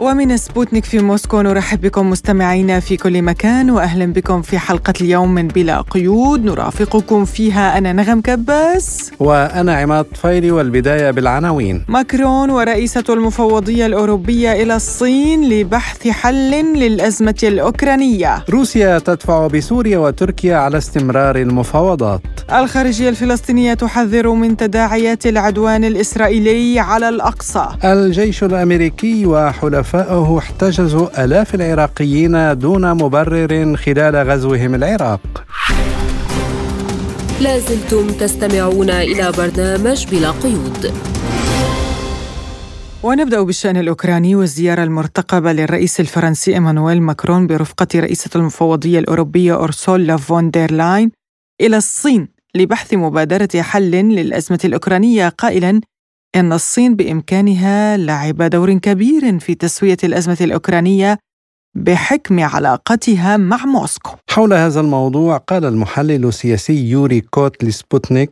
ومن سبوتنيك في موسكو نرحب بكم مستمعينا في كل مكان وأهلا بكم في حلقة اليوم من بلا قيود. نرافقكم فيها أنا نغم كباس وأنا عماد طفيلي والبداية بالعناوين. ماكرون ورئيسة المفوضية الأوروبية إلى الصين لبحث حل للأزمة الأوكرانية. روسيا تدفع بسوريا وتركيا على استمرار المفاوضات. الخارجية الفلسطينية تحذر من تداعيات العدوان الإسرائيلي على الأقصى. الجيش الأمريكي وحلفاء حلفائه احتجزوا آلاف العراقيين دون مبرر خلال غزوهم العراق. لازلتم تستمعون إلى برنامج بلا قيود. ونبدأ بالشأن الأوكراني والزيارة المرتقبة للرئيس الفرنسي إيمانويل ماكرون برفقة رئيسة المفوضية الأوروبية أورسولا فون دير لاين إلى الصين لبحث مبادرة حل للأزمة الأوكرانية قائلا أن الصين بإمكانها لعب دور كبير في تسوية الأزمة الأوكرانية بحكم علاقتها مع موسكو. حول هذا الموضوع قال المحلل السياسي يوري كوت لسبوتنيك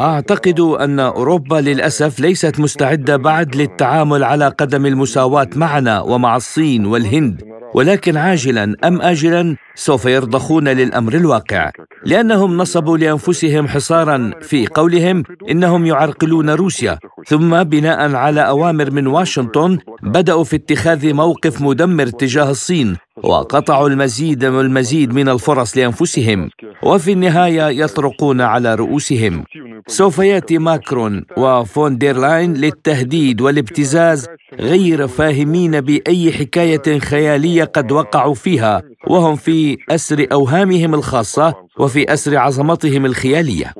أعتقد أن أوروبا للأسف ليست مستعدة بعد للتعامل على قدم المساواة معنا ومع الصين والهند. ولكن عاجلا أم اجلا سوف يرضخون للأمر الواقع. لأنهم نصبوا لأنفسهم حصارا في قولهم إنهم يعرقلون روسيا. ثم بناء على أوامر من واشنطن بدأوا في اتخاذ موقف مدمر تجاه الصين. وقطعوا المزيد والمزيد من الفرص لأنفسهم وفي النهاية يطرقون على رؤوسهم. سوف يأتي ماكرون وفون دير لاين للتهديد والابتزاز غير فاهمين بأي حكاية خيالية قد وقعوا فيها وهم في أسر أوهامهم الخاصة وفي أسر عظمتهم الخيالية.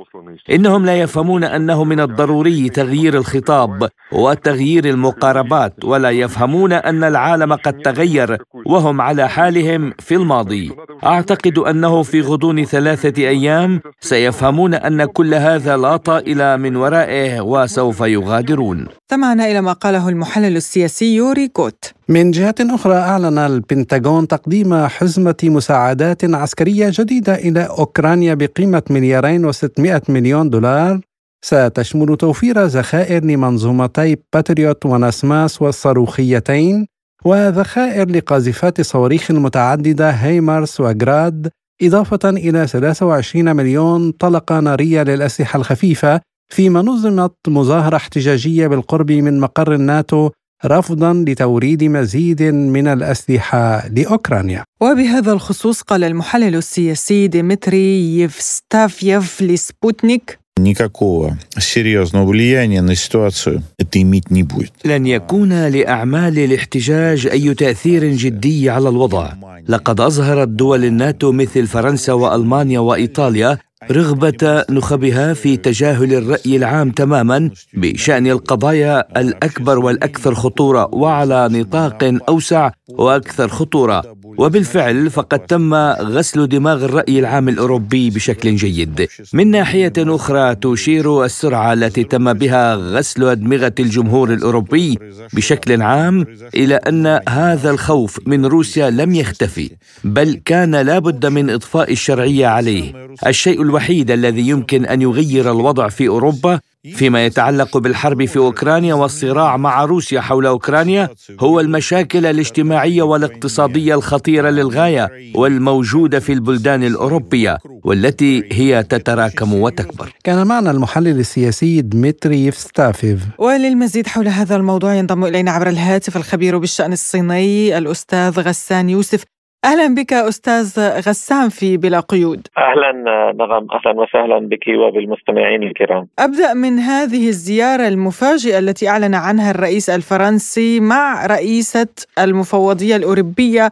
إنهم لا يفهمون أنه من الضروري تغيير الخطاب وتغيير المقاربات ولا يفهمون أن العالم قد تغير وهم على حالهم في الماضي. أعتقد أنه في غضون ثلاثة أيام سيفهمون أن كل هذا لا طائل من ورائه وسوف يغادرون. استمعنا إلى ما قاله المحلل السياسي يوري كوت. من جهة أخرى أعلن البنتاغون تقديم حزمة مساعدات عسكرية جديدة إلى أوكرانيا بقيمة مليارين وستمائة مليون دولار. ستشمل توفير ذخائر لمنظومتي باتريوت ونسماس والصاروخيتين وذخائر لقاذفات الصواريخ المتعددة هيمارس وجراد إضافة إلى 23 مليون طلقة نارية للأسلحة الخفيفة فيما نظمت مظاهرة احتجاجية بالقرب من مقر الناتو رفضا لتوريد مزيد من الاسلحه لاوكرانيا. وبهذا الخصوص قال المحلل السياسي ديمتري يفستافيف لسبوتنيك никакого серьезного влияния на ситуацию это иметь не будет. لن يكون لأعمال الاحتجاج أي تأثير جدي على الوضع. لقد أظهرت دول الناتو مثل فرنسا وألمانيا وإيطاليا رغبة نخبها في تجاهل الرأي العام تماما بشأن القضايا الأكبر والأكثر خطورة وعلى نطاق أوسع وأكثر خطورة. وبالفعل فقد تم غسل دماغ الرأي العام الأوروبي بشكل جيد. من ناحية أخرى تشير السرعة التي تم بها غسل أدمغة الجمهور الأوروبي بشكل عام إلى أن هذا الخوف من روسيا لم يختفي بل كان لابد من إضفاء الشرعية عليه. الشيء الوحيد الذي يمكن أن يغير الوضع في أوروبا فيما يتعلق بالحرب في أوكرانيا والصراع مع روسيا حول أوكرانيا هو المشاكل الاجتماعية والاقتصادية الخطيرة للغاية والموجودة في البلدان الأوروبية والتي هي تتراكم وتكبر. كان معنا المحلل السياسي دمتري ستافيف. وللمزيد حول هذا الموضوع ينضم إلينا عبر الهاتف الخبير بالشأن الصيني الأستاذ غسان يوسف أهلا بك أستاذ غسان في بلا قيود. أهلا نغم أهلا وسهلا بك وبالمستمعين الكرام. أبدأ من هذه الزيارة المفاجئة التي أعلن عنها الرئيس الفرنسي مع رئيسة المفوضية الأوروبية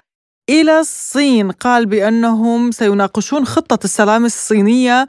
إلى الصين. قال بأنهم سيناقشون خطة السلام الصينية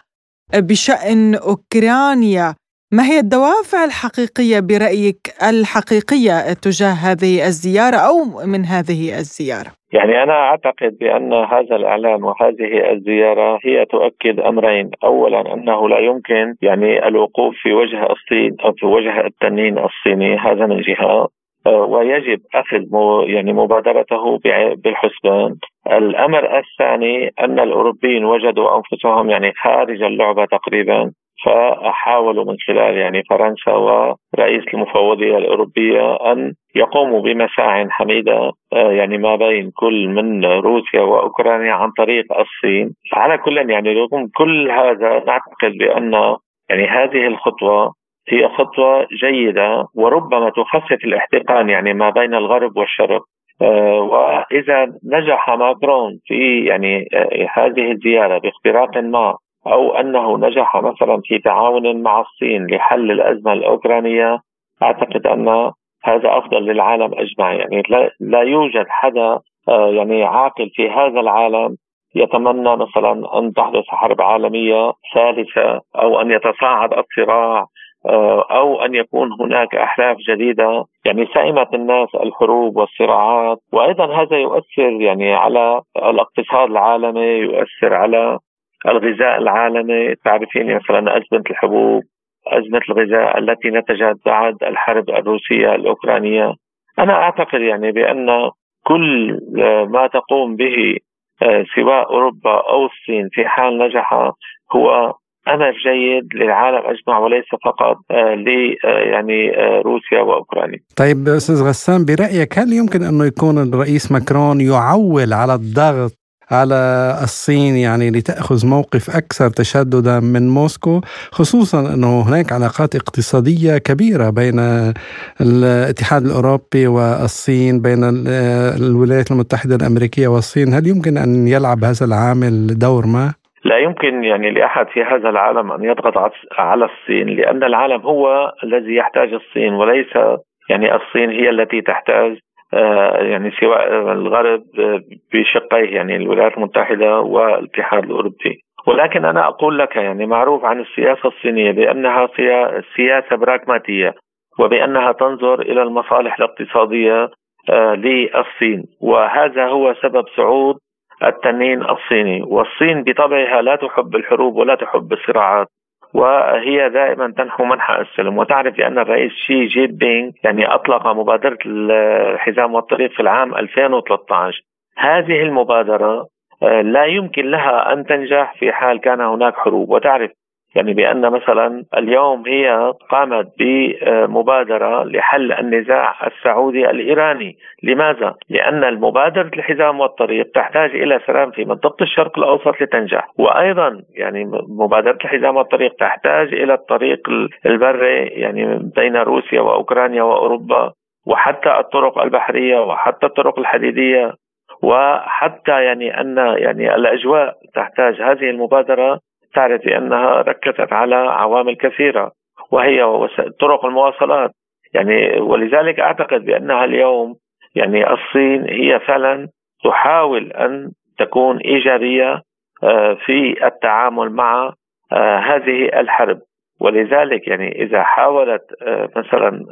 بشأن أوكرانيا. ما هي الدوافع الحقيقية برأيك الحقيقية تجاه هذه الزيارة أو من هذه الزيارة؟ يعني أنا أعتقد بأن هذا الإعلان وهذه الزيارة هي تؤكد أمرين. أولا أنه لا يمكن يعني الوقوف في وجه الصين أو في وجه التنين الصيني هذا من جهة. آه، ويجب أخذ يعني مبادرته بالحسبان. الأمر الثاني أن الأوروبيين وجدوا أنفسهم يعني خارج اللعبة تقريبا. فحاولوا من خلال يعني فرنسا ورئيس المفوضية الأوروبية أن يقوموا بمساع حميدة آه، يعني ما بين كل من روسيا وأوكرانيا عن طريق الصين، على كل يعني رغم كل هذا. نعتقد بأن يعني هذه الخطوة هي خطوة جيدة وربما تخفف الاحتقان يعني ما بين الغرب والشرق. آه، وإذا نجح ماكرون في يعني آه، هذه الزيارة باختراق ما أو أنه نجح مثلا في تعاون مع الصين لحل الأزمة الأوكرانية أعتقد أن هذا أفضل للعالم أجمع يعني لا يوجد حدا آه، يعني عاقل في هذا العالم يتمنى مثلا أن تحدث حرب عالمية ثالثة أو أن يتصاعد الصراع آه، أو أن يكون هناك احلاف جديدة. يعني سئمت الناس الحروب والصراعات. وأيضا هذا يؤثر يعني على الاقتصاد العالمي يؤثر على الغذاء العالمي تعرفين مثلا أزمة الحبوب أزمة الغذاء التي نتجت بعد الحرب الروسية الأوكرانية أنا أعتقد يعني بأن كل ما تقوم به آه، سواء أوروبا أو الصين في حال نجح هو امل جيد للعالم أجمع وليس فقط آه، ل آه، يعني آه، روسيا وأوكرانيا. طيب أستاذ غسان برأيك هل يمكن انه يكون الرئيس ماكرون يعول على الضغط على الصين يعني لتأخذ موقف أكثر تشددا من موسكو خصوصا أنه هناك علاقات اقتصادية كبيرة بين الاتحاد الأوروبي والصين بين الولايات المتحدة الأمريكية والصين هل يمكن أن يلعب هذا العامل دور ما؟ لا يمكن يعني لأحد في هذا العالم أن يضغط على الصين لأن العالم هو الذي يحتاج الصين وليس يعني الصين هي التي تحتاج يعني سواء الغرب بشقيه يعني الولايات المتحدة والاتحاد الأوروبي. ولكن أنا أقول لك يعني معروف عن السياسة الصينية بأنها سياسة براغماتية وبأنها تنظر إلى المصالح الاقتصادية آه، للصين. وهذا هو سبب صعود التنين الصيني. والصين بطبعها لا تحب الحروب ولا تحب الصراعات. وهي دائما تنحو منحى السلم. وتعرف بأن الرئيس شي جي بينغ يعني أطلق مبادرة الحزام والطريق في العام 2013 هذه المبادرة آه، لا يمكن لها أن تنجح في حال كان هناك حروب. وتعرف يعني بأن مثلا اليوم هي قامت بمبادرة لحل النزاع السعودي الإيراني. لماذا؟ لأن المبادرة الحزام والطريق تحتاج إلى سلام في منطقة الشرق الأوسط لتنجح. وأيضا يعني مبادرة الحزام والطريق تحتاج إلى الطريق البري يعني بين روسيا وأوكرانيا وأوروبا وحتى الطرق البحرية وحتى الطرق الحديدية وحتى يعني أن يعني الأجواء تحتاج. هذه المبادرة تعرف بأنها ركزت على عوامل كثيرة وهي طرق المواصلات. يعني ولذلك أعتقد بأنها اليوم يعني الصين هي فعلا تحاول أن تكون إيجابية آه، في التعامل مع آه، هذه الحرب. ولذلك يعني إذا حاولت آه، مثلا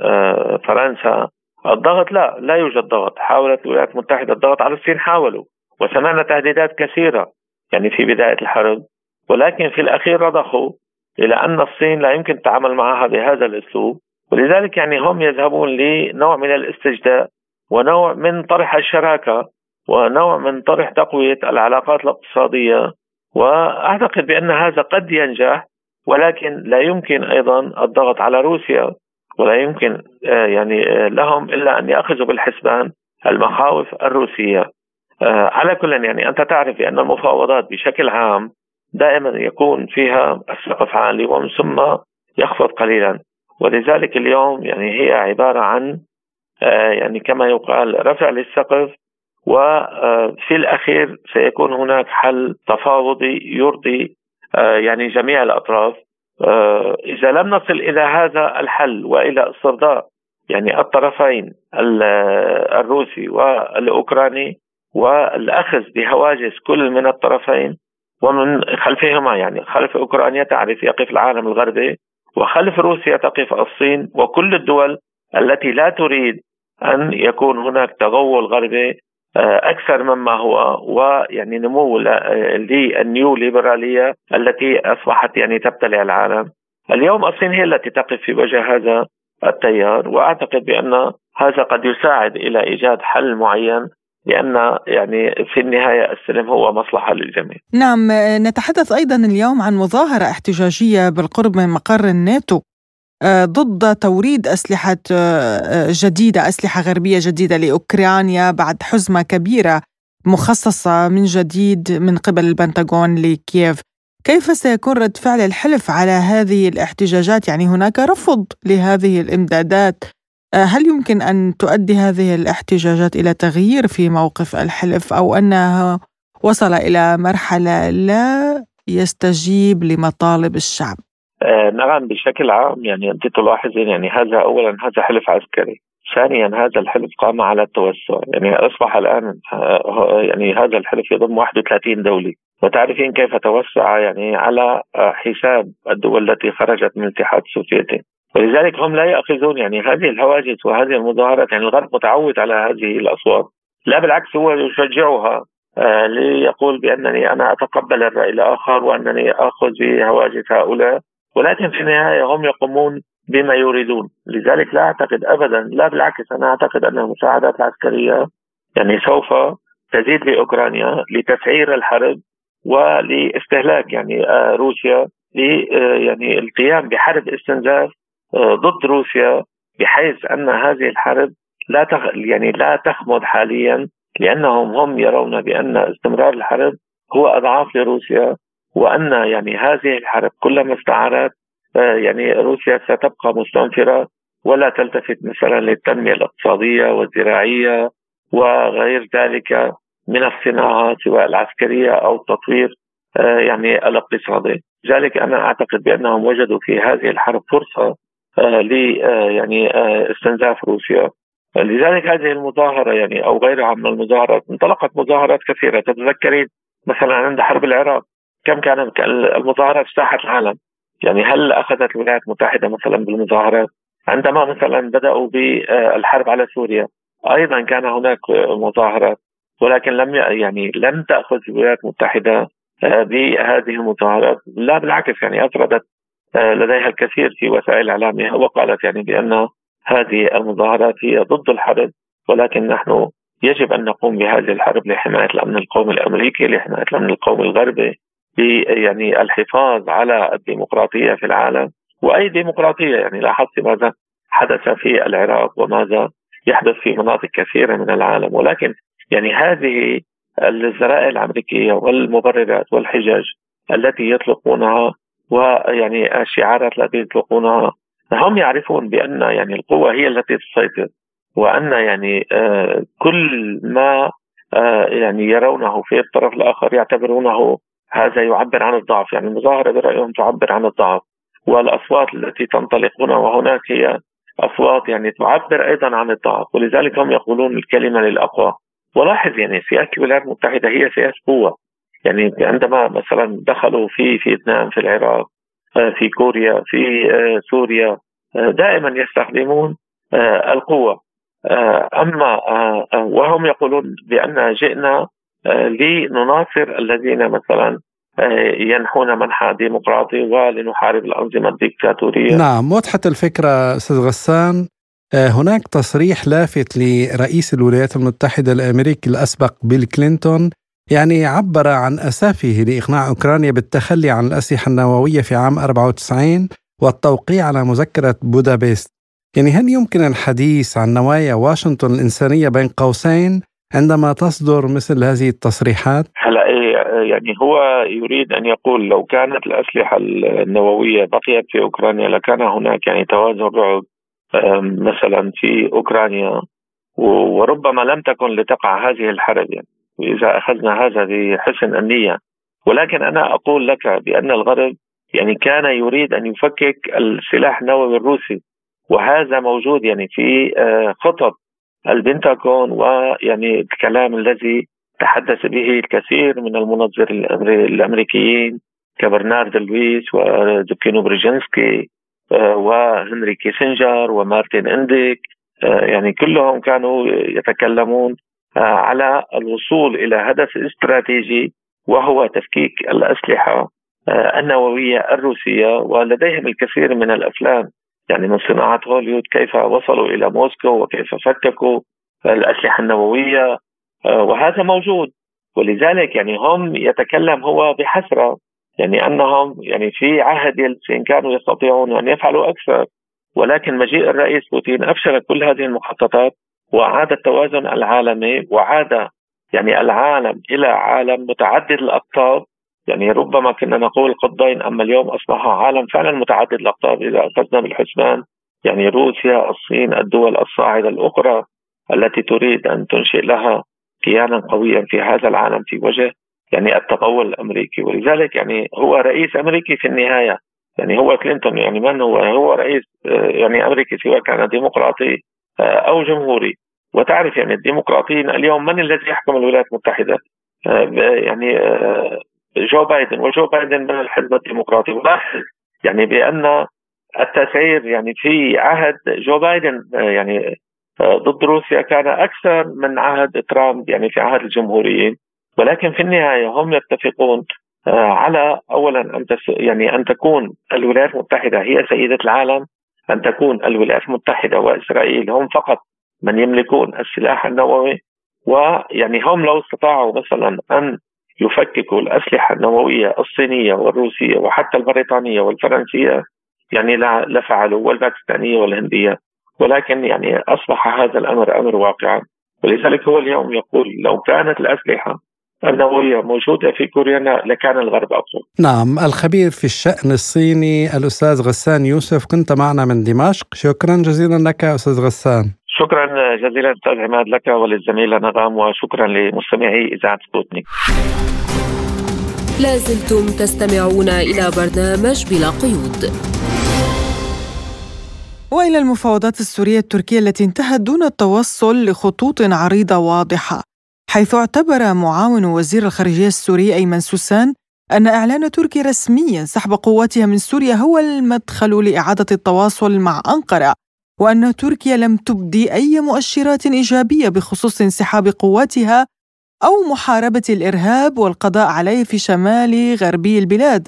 فرنسا الضغط لا لا يوجد ضغط. حاولت الولايات المتحدة الضغط على الصين حاولوا. وسمعنا تهديدات كثيرة يعني في بداية الحرب. ولكن في الأخير رضخوا إلى أن الصين لا يمكن التعامل معها بهذا الأسلوب. ولذلك يعني هم يذهبون لنوع من الاستجداء ونوع من طرح الشراكة ونوع من طرح تقوية العلاقات الاقتصادية. وأعتقد بأن هذا قد ينجح ولكن لا يمكن أيضا الضغط على روسيا ولا يمكن آه، يعني آه، لهم إلا أن يأخذوا بالحسبان المخاوف الروسية. آه، على كل يعني أنت تعرف بأن المفاوضات بشكل عام دائما يكون فيها السقف عالي ومن ثم يخفض قليلا. ولذلك اليوم يعني هي عبارة عن آه، يعني كما يقال رفع للسقف وفي الأخير سيكون هناك حل تفاوضي يرضي آه، يعني جميع الأطراف. آه، إذا لم نصل إلى هذا الحل وإلى استرضاء يعني الطرفين الروسي والأوكراني والأخذ بهواجس كل من الطرفين ومن خلفهما يعني خلف أوكرانيا تعرف يقف العالم الغربي وخلف روسيا تقف الصين وكل الدول التي لا تريد أن يكون هناك تغول غربي أكثر مما هو ويعني نمو للنيو ليبراليه التي أصبحت يعني تبتلع العالم. اليوم الصين هي التي تقف في وجه هذا التيار وأعتقد بأن هذا قد يساعد إلى إيجاد حل معين لأن يعني في النهاية السلم هو مصلحة للجميع. نعم نتحدث أيضا اليوم عن مظاهرة احتجاجية بالقرب من مقر الناتو آه، ضد توريد أسلحة آه، جديدة أسلحة غربية جديدة لأوكرانيا بعد حزمة كبيرة مخصصة من جديد من قبل البنتاغون لكييف. كيف سيكون رد فعل الحلف على هذه الاحتجاجات؟ يعني هناك رفض لهذه الإمدادات. هل يمكن أن تؤدي هذه الاحتجاجات إلى تغيير في موقف الحلف أو أنها وصل إلى مرحلة لا يستجيب لمطالب الشعب؟ آه نعم بشكل عام يعني أنت تلاحظين يعني هذا اولا هذا حلف عسكري. ثانيا هذا الحلف قام على التوسع. يعني أصبح الآن آه يعني هذا الحلف يضم 31 دولة. وتعرفين كيف توسع يعني على آه، حساب الدول التي خرجت من الاتحاد السوفيتي. ولذلك هم لا يأخذون يعني هذه الهواجس وهذه المظاهرات يعني الغرب متعود على هذه الأصوات. لا بالعكس هو يشجعها. آه ليقول بأنني أنا أتقبل الرأي الآخر وأنني آخذ بهواجس هؤلاء. ولكن في النهاية هم يقومون بما يريدون. لذلك لا أعتقد ابدا لا بالعكس أنا أعتقد أن المساعدات العسكرية يعني سوف تزيد لاوكرانيا لتسعير الحرب ولإستهلاك يعني آه، روسيا ل آه، يعني القيام بحرب استنزاف ضد روسيا بحيث أن هذه الحرب لا تخ... يعني لا تخمد حاليا لأنهم هم يرون بأن استمرار الحرب هو أضعاف لروسيا وأن يعني هذه الحرب كلما استعارت آه، يعني روسيا ستبقى مستنفرة ولا تلتفت مثلا للتنمية الاقتصادية والزراعية وغير ذلك من الصناعات سواء العسكرية أو التطوير آه، يعني الاقتصادي، لذلك أنا أعتقد بأنهم وجدوا في هذه الحرب فرصة ل يعني استنزاف روسيا. لذلك هذه المظاهرة يعني أو غيرها من المظاهرات انطلقت مظاهرات كثيرة. تتذكرين مثلا عند حرب العراق كم كانت المظاهرات اجتاحت العالم؟ يعني هل أخذت الولايات المتحدة مثلا بالمظاهرات؟ عندما مثلا بدأوا بالحرب على سوريا أيضا كان هناك مظاهرات ولكن لم يعني لم تأخذ الولايات المتحدة آه، بهذه المظاهرات. لا بالعكس يعني افردت آه، لديها الكثير في وسائل إعلامها وقالت يعني بأن هذه المظاهرات هي ضد الحرب ولكن نحن يجب أن نقوم بهذه الحرب لحماية الأمن القومي الأمريكي، لحماية الأمن القومي الغربي، يعني الحفاظ على الديمقراطية في العالم وأي ديمقراطية يعني لاحظت ماذا حدث في العراق وماذا يحدث في مناطق كثيرة من العالم ولكن يعني هذه الذرائع الأمريكية والمبررات والحجج التي يطلقونها ويعني الشعارات التي يطلقونها هم يعرفون بأن يعني القوة هي التي تسيطر وأن يعني آه كل ما آه يعني يرونه في الطرف الآخر يعتبرونه هذا يعبر عن الضعف. يعني المظاهرة برأيهم تعبر عن الضعف والأصوات التي تنطلق هنا وهناك هي أصوات يعني تعبر أيضا عن الضعف. ولذلك هم يقولون الكلمة للأقوى. ولاحظ يعني سياسة الولايات المتحدة هي سياسة قوة. يعني عندما مثلا دخلوا في فيتنام في العراق آه، في كوريا في آه، سوريا آه، دائما يستخدمون القوة. أما وهم يقولون بأن جئنا لنناصر الذين مثلا ينحون منحى ديمقراطي ولنحارب الأنظمة الديكتاتورية. نعم وضحت الفكرة أستاذ غسان. هناك تصريح لافت لرئيس الولايات المتحدة الأمريكي الأسبق بيل كلينتون يعني عبر عن أسافه لإقناع أوكرانيا بالتخلي عن الأسلحة النووية في عام 94 والتوقيع على مذكرة بودابست يعني هل يمكن الحديث عن نوايا واشنطن الإنسانية بين قوسين عندما تصدر مثل هذه التصريحات؟ هلا إيه، يعني هو يريد أن يقول لو كانت الأسلحة النووية بقيت في أوكرانيا لكان هناك يعني توازن رعب مثلا في أوكرانيا وربما لم تكن لتقع هذه الحرب يعني واذا أخذنا هذا بحسن النية. ولكن أنا أقول لك بأن الغرب يعني كان يريد أن يفكك السلاح النووي الروسي وهذا موجود يعني في آه، خطط البنتاغون ويعني الكلام الذي تحدث به الكثير من المنظرين الأمريكيين كبرنارد لويس وزبيغنيو بريجنسكي آه، وهنري كيسنجر ومارتن إنديك آه، يعني كلهم كانوا يتكلمون على الوصول إلى هدف استراتيجي وهو تفكيك الأسلحة النووية الروسية ولديهم الكثير من الأفلام. يعني من صناعة هوليوود كيف وصلوا إلى موسكو وكيف فككوا الأسلحة النووية وهذا موجود. ولذلك يعني هم يتكلم هو بحسرة يعني أنهم يعني في عهد يلتسين كانوا يستطيعون أن يفعلوا أكثر. ولكن مجيء الرئيس بوتين أفشل كل هذه المخططات وعاد التوازن العالمي وعاد يعني العالم إلى عالم متعدد الاقطاب يعني ربما كنا نقول قطبين أما اليوم أصبح عالم فعلا متعدد الاقطاب إذا أخذنا بالحسبان. يعني روسيا، الصين، الدول الصاعدة الأخرى التي تريد أن تنشئ لها كيانا قويا في هذا العالم في وجه يعني التقول الأمريكي. ولذلك يعني هو رئيس أمريكي في النهاية. يعني هو كلينتون يعني من هو؟ هو رئيس آه، يعني أمريكي سواء كان ديمقراطي أو جمهوري. وتعرف يعني الديمقراطيين اليوم من الذي يحكم الولايات المتحدة؟ آه، يعني جو بايدن. وجو بايدن من الحزب الديمقراطي. ولاحظ يعني بأن التسعير يعني في عهد جو بايدن يعني ضد روسيا كان أكثر من عهد ترامب يعني في عهد الجمهوريين. ولكن في النهاية هم يتفقون آه، على اولا أن يعني أن تكون الولايات المتحدة هي سيدة العالم أن تكون الولايات المتحدة وإسرائيل هم فقط من يملكون السلاح النووي ويعني هم لو استطاعوا مثلا أن يفككوا الأسلحة النووية الصينية والروسية وحتى البريطانية والفرنسية يعني لفعلوا والباكستانية والهندية. ولكن يعني أصبح هذا الأمر أمر واقعا. ولذلك هو اليوم يقول لو كانت الأسلحة النووية موجودة في كوريا لكان الغرب أقوى نعم الخبير في الشأن الصيني الأستاذ غسان يوسف كنت معنا من دمشق. شكرا جزيلا لك أستاذ غسان. شكرا جزيلا أستاذ عماد لك وللزميلة نغام وشكرا لمستمعي إذاعة سبوتنيك. لازلتم تستمعون إلى برنامج بلا قيود. وإلى المفاوضات السورية التركية التي انتهت دون التوصل لخطوط عريضة واضحة. حيث اعتبر معاون وزير الخارجية السوري أيمن سوسان أن إعلان تركيا رسميا سحب قواتها من سوريا هو المدخل لإعادة التواصل مع أنقرة وأن تركيا لم تبدي أي مؤشرات إيجابية بخصوص انسحاب قواتها أو محاربة الإرهاب والقضاء عليه في شمال غربي البلاد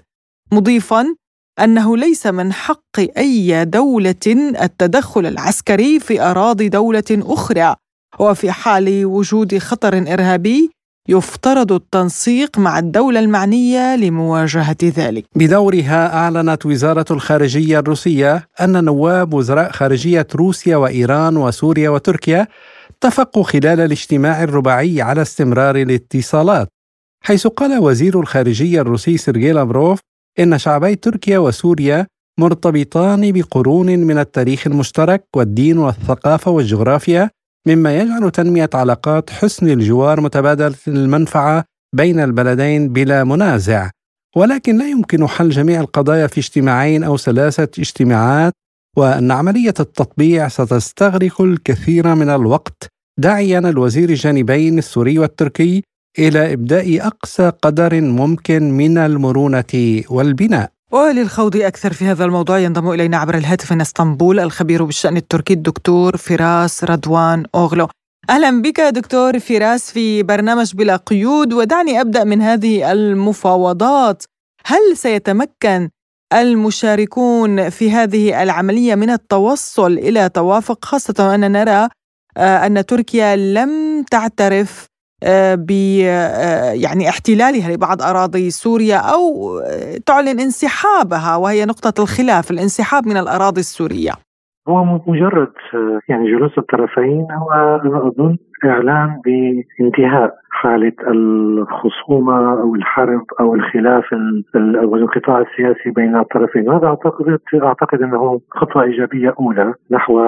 مضيفا أنه ليس من حق أي دولة التدخل العسكري في أراضي دولة أخرى. وفي حال وجود خطر إرهابي يفترض التنسيق مع الدولة المعنية لمواجهة ذلك. بدورها أعلنت وزارة الخارجية الروسية أن نواب وزراء خارجية روسيا وإيران وسوريا وتركيا اتفقوا خلال الاجتماع الرباعي على استمرار الاتصالات، حيث قال وزير الخارجية الروسي سيرجي لافروف إن شعبي تركيا وسوريا مرتبطان بقرون من التاريخ المشترك والدين والثقافة والجغرافيا مما يجعل تنمية علاقات حسن الجوار متبادله المنفعة بين البلدين بلا منازع. ولكن لا يمكن حل جميع القضايا في اجتماعين أو ثلاثة اجتماعات وأن عملية التطبيع ستستغرق الكثير من الوقت داعيا الوزير الجانبين السوري والتركي إلى إبداء أقصى قدر ممكن من المرونة والبناء. وللخوض أكثر في هذا الموضوع ينضم إلينا عبر الهاتف من إسطنبول الخبير بالشأن التركي الدكتور فراس رضوان أوغلو. أهلا بك دكتور فراس في برنامج بلا قيود ودعني أبدأ من هذه المفاوضات. هل سيتمكن المشاركون في هذه العملية من التوصل إلى توافق خاصة وأننا نرى آه، أن تركيا لم تعترف ب آه، يعني احتلالها لبعض أراضي سوريا أو آه، تعلن انسحابها وهي نقطة الخلاف الانسحاب من الأراضي السورية. هو مجرد يعني جلوس الطرفين هو أنا أظن إعلان بانتهاء حاله الخصومة أو الحرب أو الخلاف أو الانقطاع السياسي بين الطرفين، هذا أعتقد أعتقد إنه خطوة إيجابية أولى نحو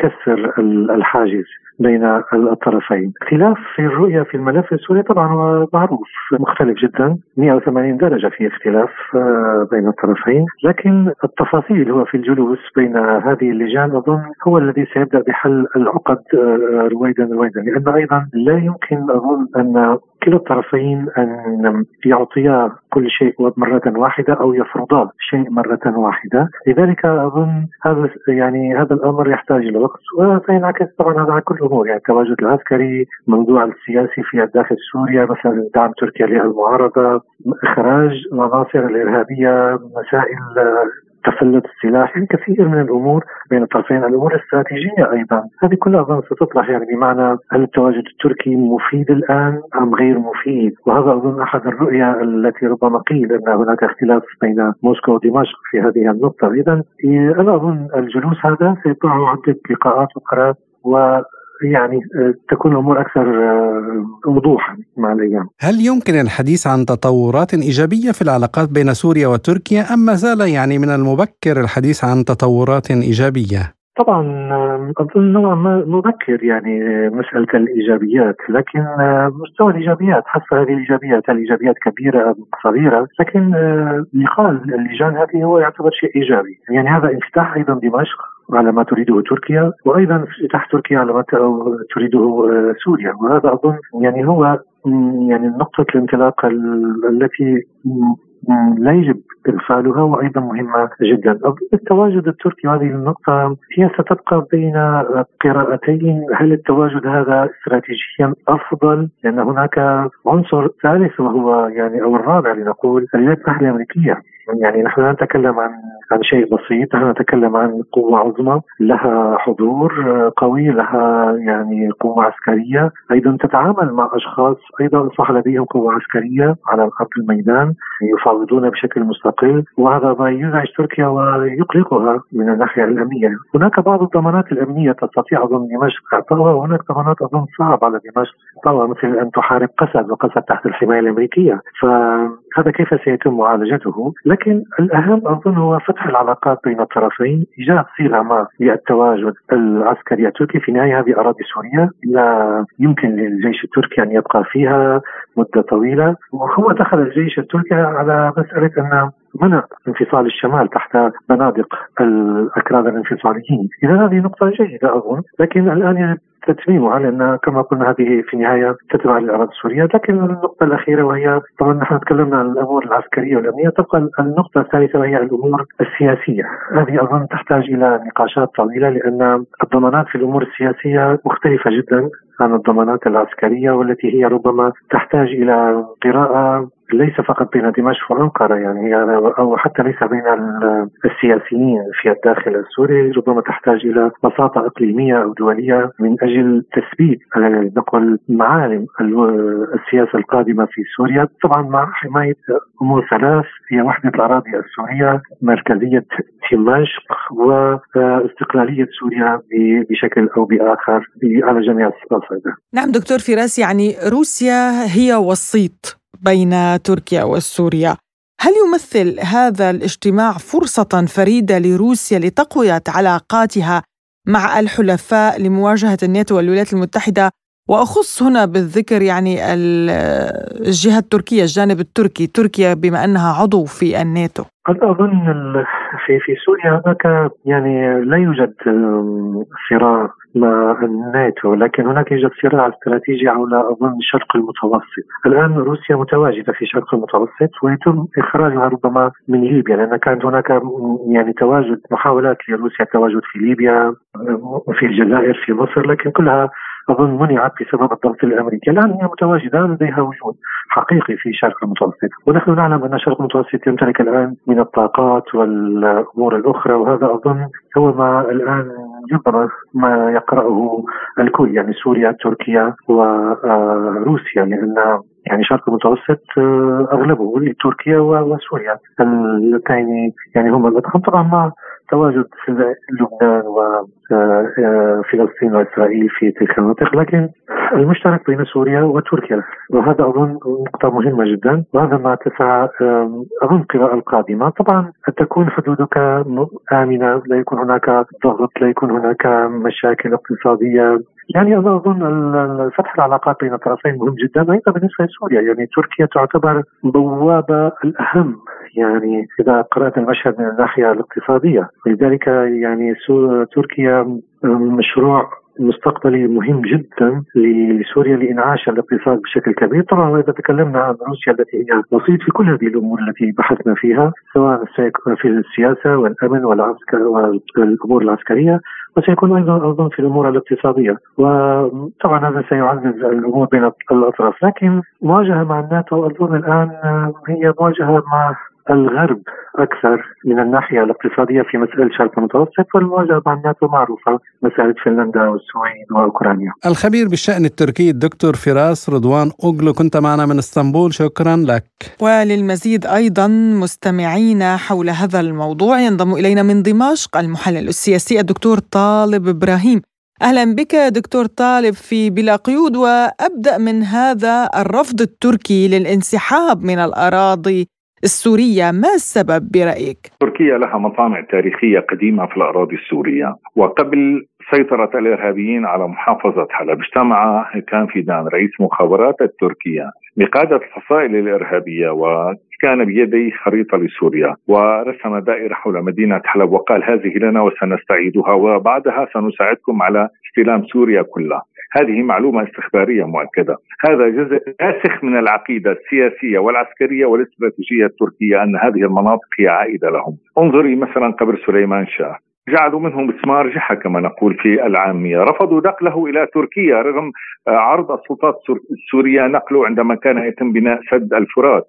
كسر الحاجز بين الطرفين. خلاف في الرؤية في الملف السوري طبعا هو معروف مختلف جدا. 180 درجة في اختلاف آه، بين الطرفين. لكن التفاصيل هو في الجلوس بين هذه اللجان أظن هو الذي سيبدأ بحل العقد آه، رويدا رويدا. لأن أيضا لا يمكن أظن أن كلا الطرفين أن يعطيا كل شيء مرة واحدة أو يفرضا شيء مرة واحدة، لذلك أظن هذا يعني هذا الأمر يحتاج إلى وقت. وسينعكس طبعا هذا على كل الأمور. يعني التواجد العسكري، الموضوع السياسي في الداخل سوريا مثلا دعم تركيا للمعارضه، إخراج العناصر الإرهابية، مسائل تسلط السلاح يعني كثير من الأمور بين الطرفين الأمور الاستراتيجية أيضا. هذه كلها أظن ستطرح يعني بمعنى هل التواجد التركي مفيد الآن أم غير مفيد؟ وهذا أظن أحد الرؤيا التي ربما قيل أن هناك اختلاف بين موسكو ودمشق في هذه النقطة. اذا أنا أظن الجلوس هذا سيطلع عدة لقاءات أخرى و يعني آه، تكون الأمور أكثر آه، وضوحا مع الأيام. هل يمكن الحديث عن تطورات إيجابية في العلاقات بين سوريا وتركيا أم ما زال يعني من المبكر الحديث عن تطورات إيجابية؟ طبعا اظن نوعا ما مبكر يعني مسألة الإيجابيات لكن مستوى الإيجابيات حسب هذه الإيجابيات الايجابيات كبيرة أم صغيرة لكن نقال اللجان هذه هو يعتبر شيء إيجابي يعني هذا انفتاح أيضا دمشق على ما تريده تركيا وأيضا افتتاح تركيا على ما تريده سوريا. وهذا أظن يعني هو يعني نقطة الانطلاق التي لا يجب إغفالها وأيضا مهمة جدا. التواجد التركي هذه النقطة هي ستبقى بين قراءتين. هل التواجد هذا استراتيجيا أفضل؟ لأن هناك عنصر ثالث وهو يعني أو الرابع لنقول الولايات المتحدة الأمريكية. يعني نحن لا نتكلم عن عن شيء بسيط نحن نتكلم عن قوة عظمى لها حضور قوي لها يعني قوة عسكرية. أيضا تتعامل مع أشخاص أيضا أصبح لديهم قوة عسكرية على أرض الميدان يفاوضون بشكل مستقل وهذا ما يزعج تركيا ويقلقها من الناحية الأمنية. هناك بعض الضمانات الأمنية تستطيع أظن دمشق إعطائها وهناك ضمانات أظن صعب على دمشق إعطائها مثل أن تحارب قسد وقسد تحت الحماية الأمريكية. فهذا كيف سيتم معالجته؟ لكن الأهم أظن هو فتح العلاقات بين الطرفين إيجاد صيغة ما للتواجد العسكري التركي في النهاية هذه أراضي سوريا لا يمكن للجيش التركي أن يبقى فيها مدة طويلة. وهو دخل الجيش التركي على مسألة أن منع انفصال الشمال تحت بنادق الأكراد الانفصاليين. إذا هذه نقطة جيدة أظن. لكن الآن تتميمها لأن كما قلنا هذه في النهاية تتبع للأراضي السورية، لكن النقطة الأخيرة وهي طبعا نحن تكلمنا عن الأمور العسكرية والأمنية، تبقى النقطة الثالثة وهي الأمور السياسية، هذه اظن تحتاج إلى نقاشات طويلة لأن الضمانات في الأمور السياسية مختلفة جدا عن الضمانات العسكرية والتي هي ربما تحتاج إلى قراءة ليس فقط بين دمشق وأنقرة يعني أو حتى ليس بين السياسيين في الداخل السوري ربما تحتاج إلى بساطة إقليمية أو دولية من أجل تثبيت نقول معالم السياسة القادمة في سوريا. طبعا مع حماية أمور ثلاث هي وحدة الأراضي السورية مركزية دمشق واستقلالية سوريا بشكل أو بآخر على جميع الصعيدة. نعم دكتور فراس يعني روسيا هي وسيط. بين تركيا وسوريا. هل يمثل هذا الاجتماع فرصة فريدة لروسيا لتقوية علاقاتها مع الحلفاء لمواجهة الناتو والولايات المتحدة وأخص هنا بالذكر يعني الجهة التركية الجانب التركي. تركيا بما أنها عضو في الناتو. أنا أظن في في سوريا هناك يعني لا يوجد صراع مع الناتو لكن هناك يوجد صراع استراتيجي حول أظن الشرق المتوسط. الآن روسيا متواجدة في الشرق المتوسط ويتم إخراجها ربما من ليبيا لأن كانت هناك يعني تواجد محاولات لروسيا التواجد في ليبيا في الجزائر في مصر لكن كلها أظن منعت بسبب الضغط الأمريكي، الآن هي متواجدة لديها وجود حقيقي في الشرق المتوسط، ونحن نعلم أن الشرق المتوسط يمتلك الآن من الطاقات والأمور الأخرى وهذا أظن هو ما الآن ربما ما يقرأه الكل يعني سوريا تركيا وروسيا لأن يعني الشرق المتوسط آه، أغلبه تركيا وسوريا الاثنين يعني هم الأضخم طبعا مع تواجد لبنان وفلسطين آه، وإسرائيل في تلك المناطق لكن المشترك بين سوريا وتركيا وهذا أظن نقطة مهمة جدا وهذا ما تسعى أظن القراءة القادمة. طبعا تكون حدودك آمنة لا يكون هناك ضغط لا يكون هناك مشاكل اقتصادية. يعني أنا أظن فتح العلاقات بين الطرفين مهم جدا أيضا بالنسبة لسوريا. يعني تركيا تعتبر بوابة الأهم يعني إذا قرأت المشهد من الناحية الاقتصادية. لذلك يعني تركيا مشروع مستقبلي مهم جدا لسوريا لإنعاش الاقتصاد بشكل كبير، طبعا إذا تكلمنا عن روسيا التي هي وسيط في كل هذه الأمور التي بحثنا فيها سواء في السياسة والأمن والعسكر والأمور العسكرية وسيكون أيضا اظن في الأمور الاقتصادية. وطبعا هذا سيعزز الأمور بين الأطراف. لكن مواجهة مع الناتو اظن الآن هي مواجهة مع الغرب أكثر من الناحية الاقتصادية في مسألة الشرق المتوسط والمواجهة مع الناتو معروفة مسألة فنلندا والسويد وأوكرانيا. الخبير بالشأن التركي الدكتور فراس رضوان أوغلو كنت معنا من إسطنبول شكرا لك. وللمزيد أيضا مستمعينا حول هذا الموضوع ينضم إلينا من دمشق المحلل السياسي الدكتور طالب إبراهيم. أهلا بك دكتور طالب في بلا قيود وأبدأ من هذا الرفض التركي للانسحاب من الأراضي السورية ما السبب برأيك؟ تركيا لها مطامع تاريخية قديمة في الأراضي السورية وقبل سيطرة الإرهابيين على محافظة حلب اجتمع كان فيدان رئيس مخابرات التركية بقادة الفصائل الإرهابية وكان بيديه خريطة لسوريا ورسم دائرة حول مدينة حلب وقال هذه لنا وسنستعيدها وبعدها سنساعدكم على استلام سوريا كلها هذه معلومة استخبارية مؤكدة. هذا جزء راسخ من العقيدة السياسية والعسكرية والاستراتيجية التركية أن هذه المناطق هي عائدة لهم. انظري مثلا قبر سليمان شاه. جعلوا منه مسمار جحا كما نقول في العامية. رفضوا نقله إلى تركيا رغم عرض السلطات السورية نقله عندما كان يتم بناء سد الفرات.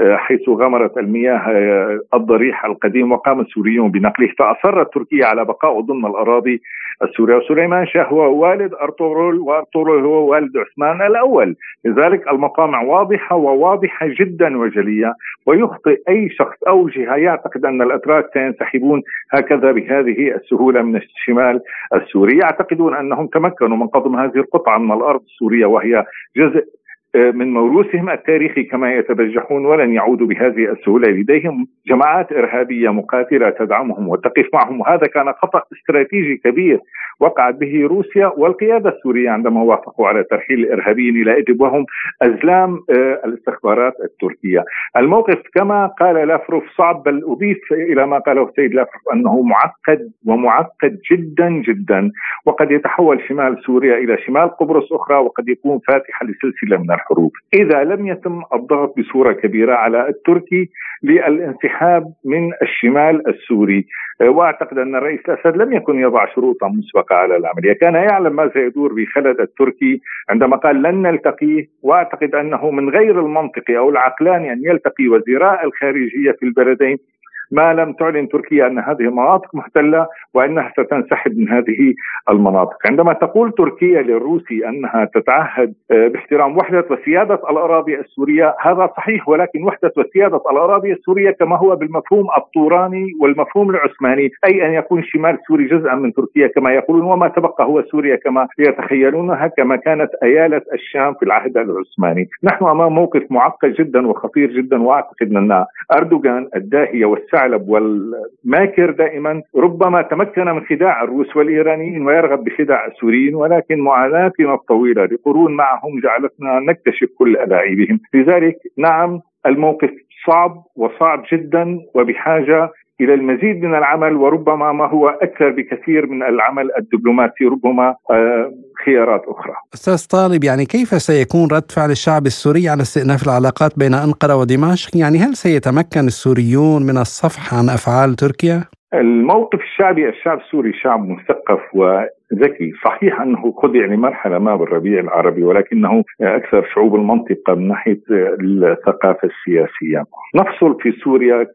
حيث غمرت المياه الضريح القديم وقام السوريون بنقله. فأصرت تركيا على بقائه ضمن الأراضي السورية. وسليمان شاه هو والد أرطغرل وأرطغرل هو والد عثمان الأول. لذلك المطامع واضحة وواضحة جدا وجلية ويخطئ أي شخص أو جهة يعتقد أن الأتراك سينسحبون هكذا بهذه السهولة من الشمال السوري. يعتقدون أنهم تمكنوا من قضم هذه القطعة من الأرض السورية وهي جزء من موروثهم التاريخي كما يتبجحون ولن يعودوا بهذه السهولة لديهم جماعات إرهابية مقاتلة تدعمهم وتقف معهم وهذا كان خطأ استراتيجي كبير وقعت به روسيا والقيادة السورية عندما وافقوا على ترحيل الإرهابيين إلى ادلب وهم أزلام آه، الاستخبارات التركية. الموقف كما قال لافروف صعب بل أضيف إلى ما قاله السيد لافروف أنه معقد ومعقد جدا جدا وقد يتحول شمال سوريا إلى شمال قبرص أخرى وقد يكون فاتحة لسلسلة من الحروب إذا لم يتم الضغط بصورة كبيرة على التركي للانسحاب من الشمال السوري. وأعتقد أن الرئيس الأسد لم يكن يضع شروطا مسبقة على العملية، كان يعلم ما سيدور بخلد التركي عندما قال لن نلتقي وأعتقد أنه من غير المنطقي أو العقلاني أن يلتقي وزيراء الخارجية في البلدين. ما لم تعلن تركيا أن هذه المناطق محتلة وأنها ستنسحب من هذه المناطق، عندما تقول تركيا للروسي أنها تتعهد آه، باحترام وحدة وسيادة الأراضي السورية هذا صحيح ولكن وحدة وسيادة الأراضي السورية كما هو بالمفهوم الطوراني والمفهوم العثماني أي أن يكون شمال سوري جزءا من تركيا كما يقولون وما تبقى هو سوريا كما يتخيلونها كما كانت أيالة الشام في العهد العثماني، نحن أمام موقف معقد جدا وخطير جدا وأعتقد أن أردوغان الداهية والسعي الثعلب والماكر دائما ربما تمكن من خداع الروس والإيرانيين ويرغب بخداع السوريين ولكن معاناتنا الطويلة لقرون معهم جعلتنا نكتشف كل ألاعيبهم، لذلك نعم الموقف صعب وصعب جدا وبحاجة إلى المزيد من العمل وربما ما هو أكثر بكثير من العمل الدبلوماسي ربما آه، خيارات أخرى. أستاذ طالب يعني كيف سيكون رد فعل الشعب السوري على استئناف العلاقات بين أنقرة ودمشق؟ يعني هل سيتمكن السوريون من الصفح عن أفعال تركيا؟ الموقف الشعبي الشعب السوري شعب مثقف وذكي صحيح أنه خضع لمرحله ما بالربيع العربي ولكنه أكثر شعوب المنطقة من ناحية الثقافة السياسية نفصل في سوريا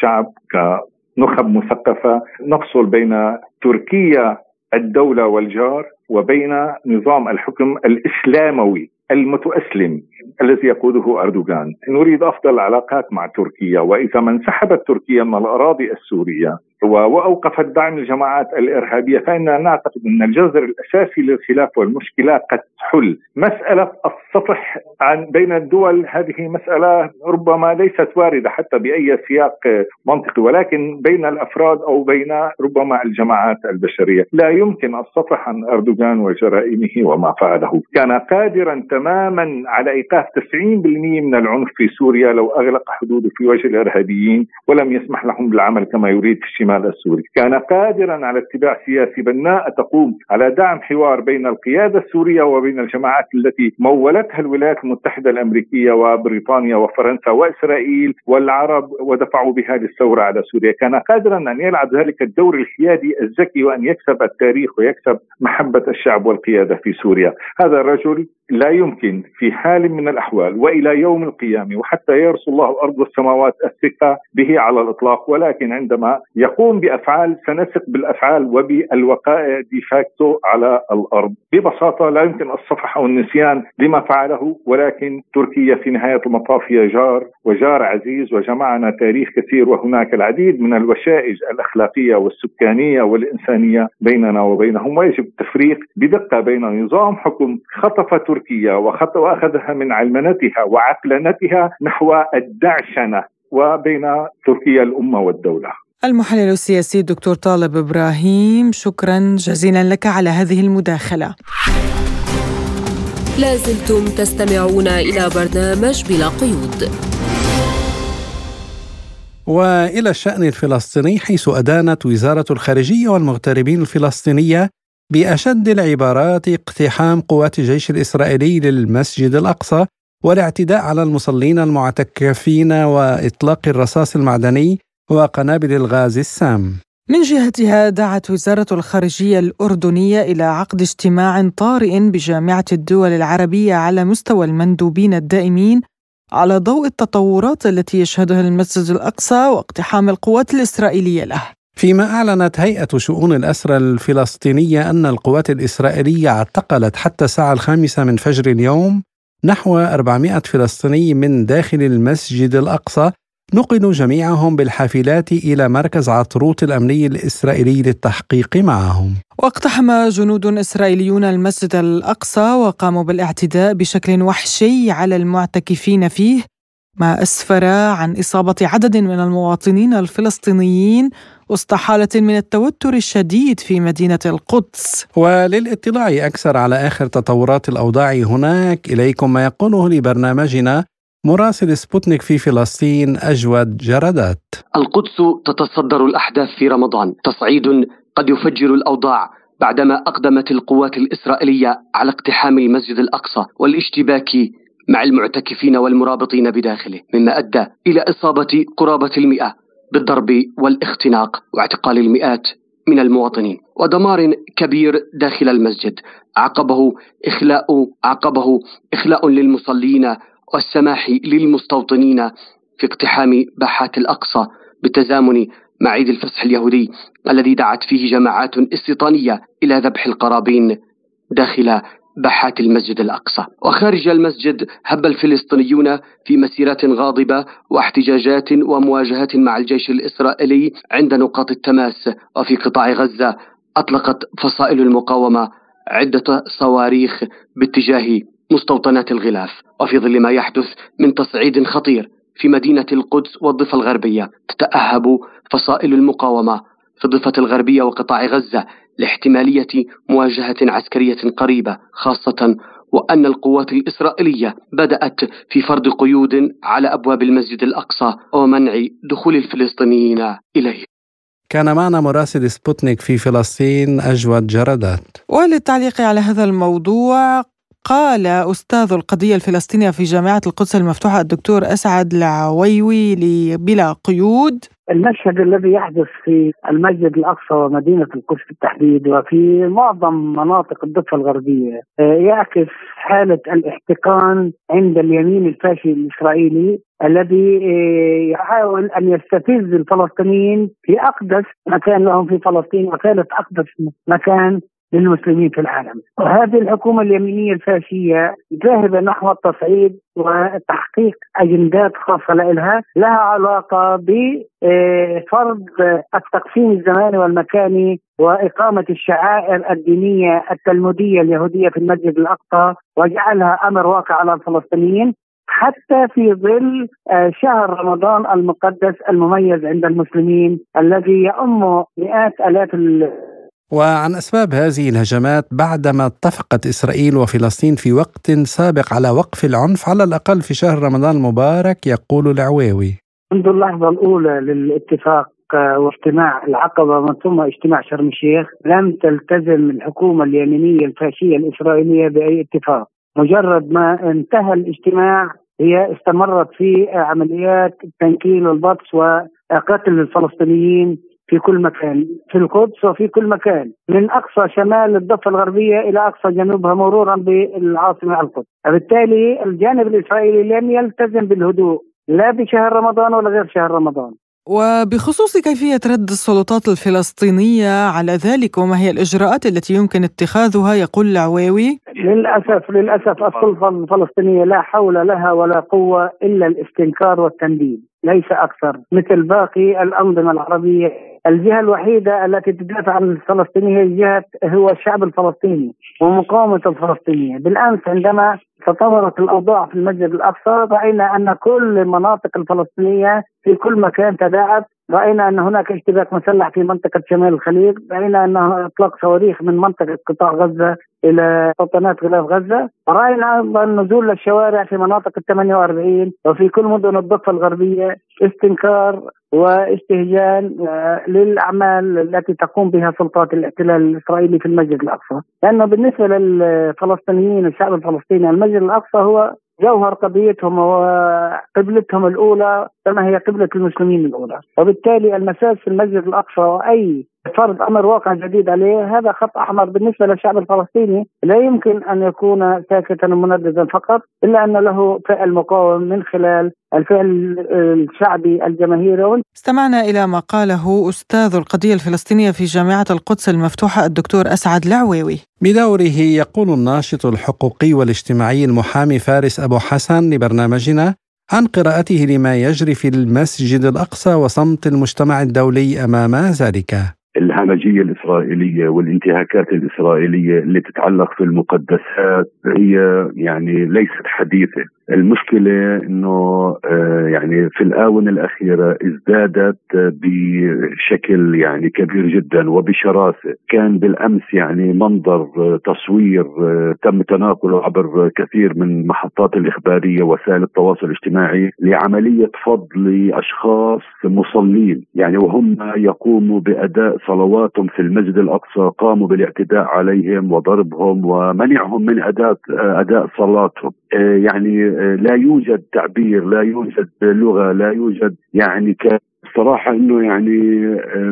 كشعب كنخب مثقفة نفصل بين تركيا الدولة والجار وبين نظام الحكم الإسلاموي المتأسلم. الذي يقوده أردوغان. نريد أفضل العلاقات مع تركيا وإذا ما انسحبت تركيا من الأراضي السورية وأوقفت دعم الجماعات الإرهابية فاننا نعتقد أن الجذر الأساسي للخلاف والمشكلة قد تحل، مسألة السطح عن بين الدول هذه مسألة ربما ليست واردة حتى بأي سياق منطقي ولكن بين الأفراد أو بين ربما الجماعات البشرية، لا يمكن السطح عن أردوغان وجرائمه وما فعله، كان قادرا تماما على ايقاف 90% من العنف في سوريا لو أغلق حدوده في وجه الإرهابيين ولم يسمح لهم بالعمل كما يريد في الشمال السوري. كان قادرا على اتباع سياسي بناء تقوم على دعم حوار بين القيادة السورية وبين الجماعات التي مولتها الولايات المتحدة الأمريكية وبريطانيا وفرنسا وإسرائيل والعرب ودفعوا بهذه الثورة على سوريا. كان قادرا أن يلعب ذلك الدور الحيادي الذكي وأن يكسب التاريخ ويكسب محبة الشعب والقيادة في سوريا. هذا الرجل لا يمكن في حال من الأحوال وإلى يوم القيامة وحتى يرسل الله الأرض والسماوات الثقة به على الإطلاق ولكن عندما يقوم بأفعال سنثق بالأفعال وبالوقائع ديفاكتو على الأرض. ببساطة لا يمكن الصفح أو النسيان لما فعله ولكن تركيا في نهاية المطاف هي جار وجار عزيز وجمعنا تاريخ كثير وهناك العديد من الوشائج الأخلاقية والسكانية والإنسانية بيننا وبينهم ويجب التفريق بدقة بين نظام حكم خطف تركيا وأخذها من علمنتها وعقلنتها نحو الدعشنة وبين تركيا الأمة والدولة. المحلل السياسي الدكتور طالب إبراهيم شكرا جزيلا لك على هذه المداخلة. لازلتم تستمعون إلى برنامج بلا قيود. وإلى الشأن الفلسطيني حيث أدانت وزارة الخارجية والمغتربين الفلسطينية بأشد العبارات اقتحام قوات الجيش الإسرائيلي للمسجد الأقصى والاعتداء على المصلين المعتكفين وإطلاق الرصاص المعدني وقنابل الغاز السام من جهتها دعت وزارة الخارجية الأردنية إلى عقد اجتماع طارئ بجامعة الدول العربية على مستوى المندوبين الدائمين على ضوء التطورات التي يشهدها المسجد الأقصى واقتحام القوات الإسرائيلية له. فيما أعلنت هيئة شؤون الأسرى الفلسطينية أن القوات الإسرائيلية اعتقلت حتى الساعة الخامسة من فجر اليوم نحو 400 فلسطيني من داخل المسجد الأقصى نقلوا جميعهم بالحافلات إلى مركز عطروط الأمني الإسرائيلي للتحقيق معهم. واقتحم جنود إسرائيليون المسجد الأقصى وقاموا بالاعتداء بشكل وحشي على المعتكفين فيه ما أسفر عن إصابة عدد من المواطنين الفلسطينيين وسط حالة من التوتر الشديد في مدينة القدس. وللاطلاع أكثر على آخر تطورات الأوضاع هناك إليكم ما يقوله لبرنامجنا مراسل سبوتنيك في فلسطين أجود جردات. القدس تتصدر الأحداث في رمضان. تصعيد قد يفجر الأوضاع بعدما أقدمت القوات الإسرائيلية على اقتحام المسجد الأقصى والاشتباك مع المعتكفين والمرابطين بداخله مما أدى إلى إصابة قرابة المئة بالضرب والاختناق واعتقال المئات من المواطنين. ودمار كبير داخل المسجد عقبه إخلاء عقبه إخلاء للمصلين والسماح للمستوطنين في اقتحام باحات الأقصى بالتزامن مع عيد الفصح اليهودي الذي دعت فيه جماعات استيطانية إلى ذبح القرابين داخل باحات المسجد الأقصى. وخارج المسجد هب الفلسطينيون في مسيرات غاضبة واحتجاجات ومواجهات مع الجيش الإسرائيلي عند نقاط التماس وفي قطاع غزة. أطلقت فصائل المقاومة عدة صواريخ باتجاه مستوطنات الغلاف. وفي ظل ما يحدث من تصعيد خطير في مدينة القدس والضفة الغربية تتأهب فصائل المقاومة في الضفة الغربية وقطاع غزة لاحتمالية مواجهة عسكرية قريبة خاصة وأن القوات الإسرائيلية بدأت في فرض قيود على أبواب المسجد الأقصى ومنع دخول الفلسطينيين إليه. كان معنا مراسل سبوتنيك في فلسطين أجود جردات. وللتعليق على هذا الموضوع قال أستاذ القضية الفلسطينية في جامعة القدس المفتوحة الدكتور أسعد العويوي بلا قيود. المشهد الذي يحدث في المسجد الأقصى ومدينة القدس بالتحديد وفي معظم مناطق الضفة الغربية آه، يعكس حالة الاحتقان عند اليمين الفاشي الإسرائيلي الذي آه، يحاول أن يستفز الفلسطينيين في أقدس مكان لهم في فلسطين وثالث أقدس مكان للمسلمين في العالم. وهذه الحكومة اليمينية الفاشية ذاهبة نحو التصعيد وتحقيق أجندات خاصة لها لها علاقة بفرض التقسيم الزماني والمكاني وإقامة الشعائر الدينية التلمودية اليهودية في المسجد الأقصى وجعلها أمر واقع على الفلسطينيين. حتى في ظل آه، شهر رمضان المقدس المميز عند المسلمين الذي يؤم مئات آلاف وعن أسباب هذه الهجمات بعدما اتفقت إسرائيل وفلسطين في وقت سابق على وقف العنف على الأقل في شهر رمضان المبارك يقول العويوي. منذ اللحظة الأولى للاتفاق واجتماع العقبة من ثم اجتماع شرم الشيخ لم تلتزم الحكومة اليمينية الفاشية الإسرائيلية بأي اتفاق. مجرد ما انتهى الاجتماع هي استمرت في عمليات التنكيل والبطش وقتل الفلسطينيين في كل مكان. في القدس وفي كل مكان. من أقصى شمال الضفة الغربية إلى أقصى جنوبها مرورا بالعاصمة القدس. وبالتالي الجانب الإسرائيلي لم يلتزم بالهدوء. لا بشهر رمضان ولا غير شهر رمضان. وبخصوص كيفية رد السلطات الفلسطينية على ذلك وما هي الإجراءات التي يمكن اتخاذها يقول العواوي للأسف للأسف السلطة الفلسطينية لا حول لها ولا قوة إلا الإستنكار والتنديد. ليس أكثر. مثل باقي الأنظمة العربية الجهة الوحيدة التي تدافع عن الفلسطينيين هي الجهة هو الشعب الفلسطيني ومقاومة الفلسطينية. بالأمس عندما تطورت الأوضاع في المسجد الأقصى رأينا أن كل المناطق الفلسطينية في كل مكان تداعت رأينا أن هناك اشتباك مسلح في منطقة شمال الخليج، رأينا أن إطلاق صواريخ من منطقة قطاع غزة إلى سلطنات غلاف غزة، رأينا أيضا نزول للشوارع في مناطق ال 48 وفي كل مدن الضفة الغربية استنكار واستهجان آه، للأعمال التي تقوم بها سلطات الاحتلال الإسرائيلي في المسجد الأقصى، لأنه بالنسبة للفلسطينيين الشعب الفلسطيني المسجد الأقصى هو جوهر قضيتهم وقبلتهم الأولى كما هي قبلة المسلمين الأولى، وبالتالي المساس في المسجد الأقصى وأي فرض أمر واقع جديد عليه. هذا خط أحمر بالنسبة للشعب الفلسطيني. لا يمكن أن يكون ساكتا ومنددا فقط إلا أن له فعل مقاوم من خلال الفعل الشعبي الجماهيري. استمعنا إلى ما قاله أستاذ القضية الفلسطينية في جامعة القدس المفتوحة الدكتور أسعد العويوي. بدوره يقول الناشط الحقوقي والاجتماعي المحامي فارس أبو حسن لبرنامجنا عن قراءته لما يجري في المسجد الأقصى وصمت المجتمع الدولي أمام ذلك. الهمجية الإسرائيلية والانتهاكات الإسرائيلية اللي تتعلق في المقدسات هي يعني ليست حديثة. المشكلة إنه آه، يعني في الآونة الأخيرة ازدادت بشكل يعني كبير جدا وبشراسة. كان بالأمس يعني منظر آه، تصوير آه، تم تناقله عبر كثير من محطات الإخبارية وسائل التواصل الاجتماعي لعملية فض لأشخاص مصلين. يعني وهم يقوموا بأداء صلواتهم في المسجد الأقصى قاموا بالاعتداء عليهم وضربهم ومنعهم من أداء أداء صلاتهم. يعني لا يوجد تعبير لا يوجد لغة لا يوجد يعني ك صراحة إنه يعني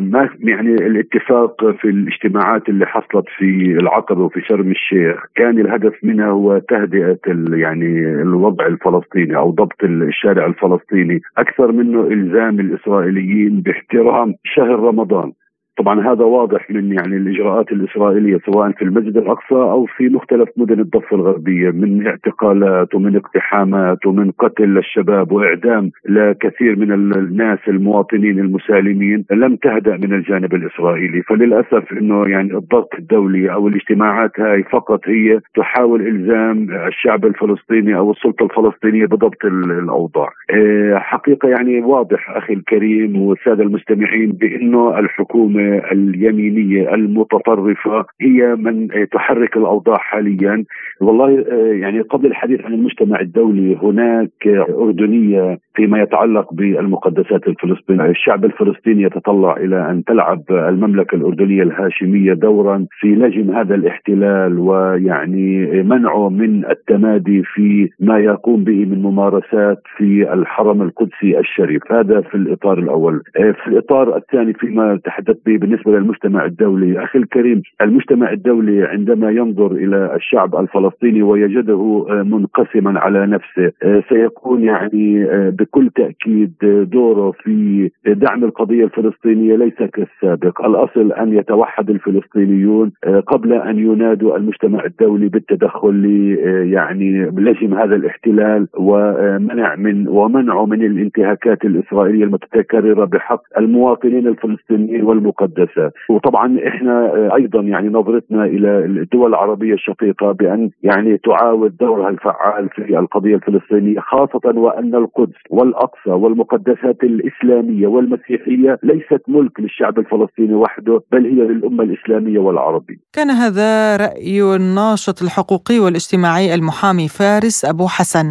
ما يعني الاتفاق في الاجتماعات اللي حصلت في العقبة وفي شرم الشيخ كان الهدف منها هو تهدئة يعني الوضع الفلسطيني أو ضبط الشارع الفلسطيني. أكثر منه إلزام الإسرائيليين باحترام شهر رمضان. طبعا هذا واضح من يعني الإجراءات الإسرائيلية سواء في المسجد الأقصى أو في مختلف مدن الضفة الغربية من اعتقالات ومن اقتحامات ومن قتل للشباب وإعدام لكثير من الناس المواطنين المسالمين لم تهدأ من الجانب الإسرائيلي. فللأسف إنه يعني الضغط الدولي أو الاجتماعات هاي فقط هي تحاول إلزام الشعب الفلسطيني أو السلطة الفلسطينية بضبط الأوضاع. إيه، حقيقة يعني واضح أخي الكريم والسادة المستمعين بإنه الحكومة اليمينية المتطرفة هي من تحرك الأوضاع حاليا. والله آه، يعني قبل الحديث عن المجتمع الدولي هناك أردنية فيما يتعلق بالمقدسات الفلسطينية، الشعب الفلسطيني يتطلع إلى أن تلعب المملكة الأردنية الهاشمية دورا في لجم هذا الاحتلال ويعني منعه من التمادي في ما يقوم به من ممارسات في الحرم القدسي الشريف، هذا في الإطار الأول، آه، في الإطار الثاني فيما تحدثت به بالنسبة للمجتمع الدولي، أخي الكريم المجتمع الدولي عندما ينظر إلى الشعب الفلسطيني ويجده آه، منقسما على نفسه آه، سيكون يعني بكل تأكيد دوره في دعم القضية الفلسطينية ليس كالسابق، الأصل أن يتوحد الفلسطينيون قبل أن ينادوا المجتمع الدولي بالتدخل ل يعني لجم هذا الاحتلال ومنع من ومنعه من الانتهاكات الإسرائيلية المتكررة بحق المواطنين الفلسطينيين والمقدسات، وطبعا إحنا أيضا يعني نظرتنا إلى الدول العربية الشقيقة بأن يعني تعاود دورها الفعال في القضية الفلسطينية خاصة وأن القدس والأقصى والمقدسات الإسلامية والمسيحية ليست ملك للشعب الفلسطيني وحده بل هي للأمة الإسلامية والعربية. كان هذا رأي الناشط الحقوقي والاجتماعي المحامي فارس أبو حسن.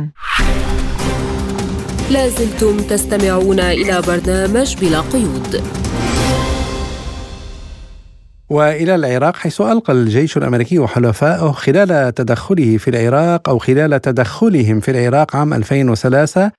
لازلتم تستمعون إلى برنامج بلا قيود وإلى العراق حيث ألقى الجيش الأمريكي وحلفائه خلال تدخله في العراق أو خلال تدخلهم في العراق عام 2003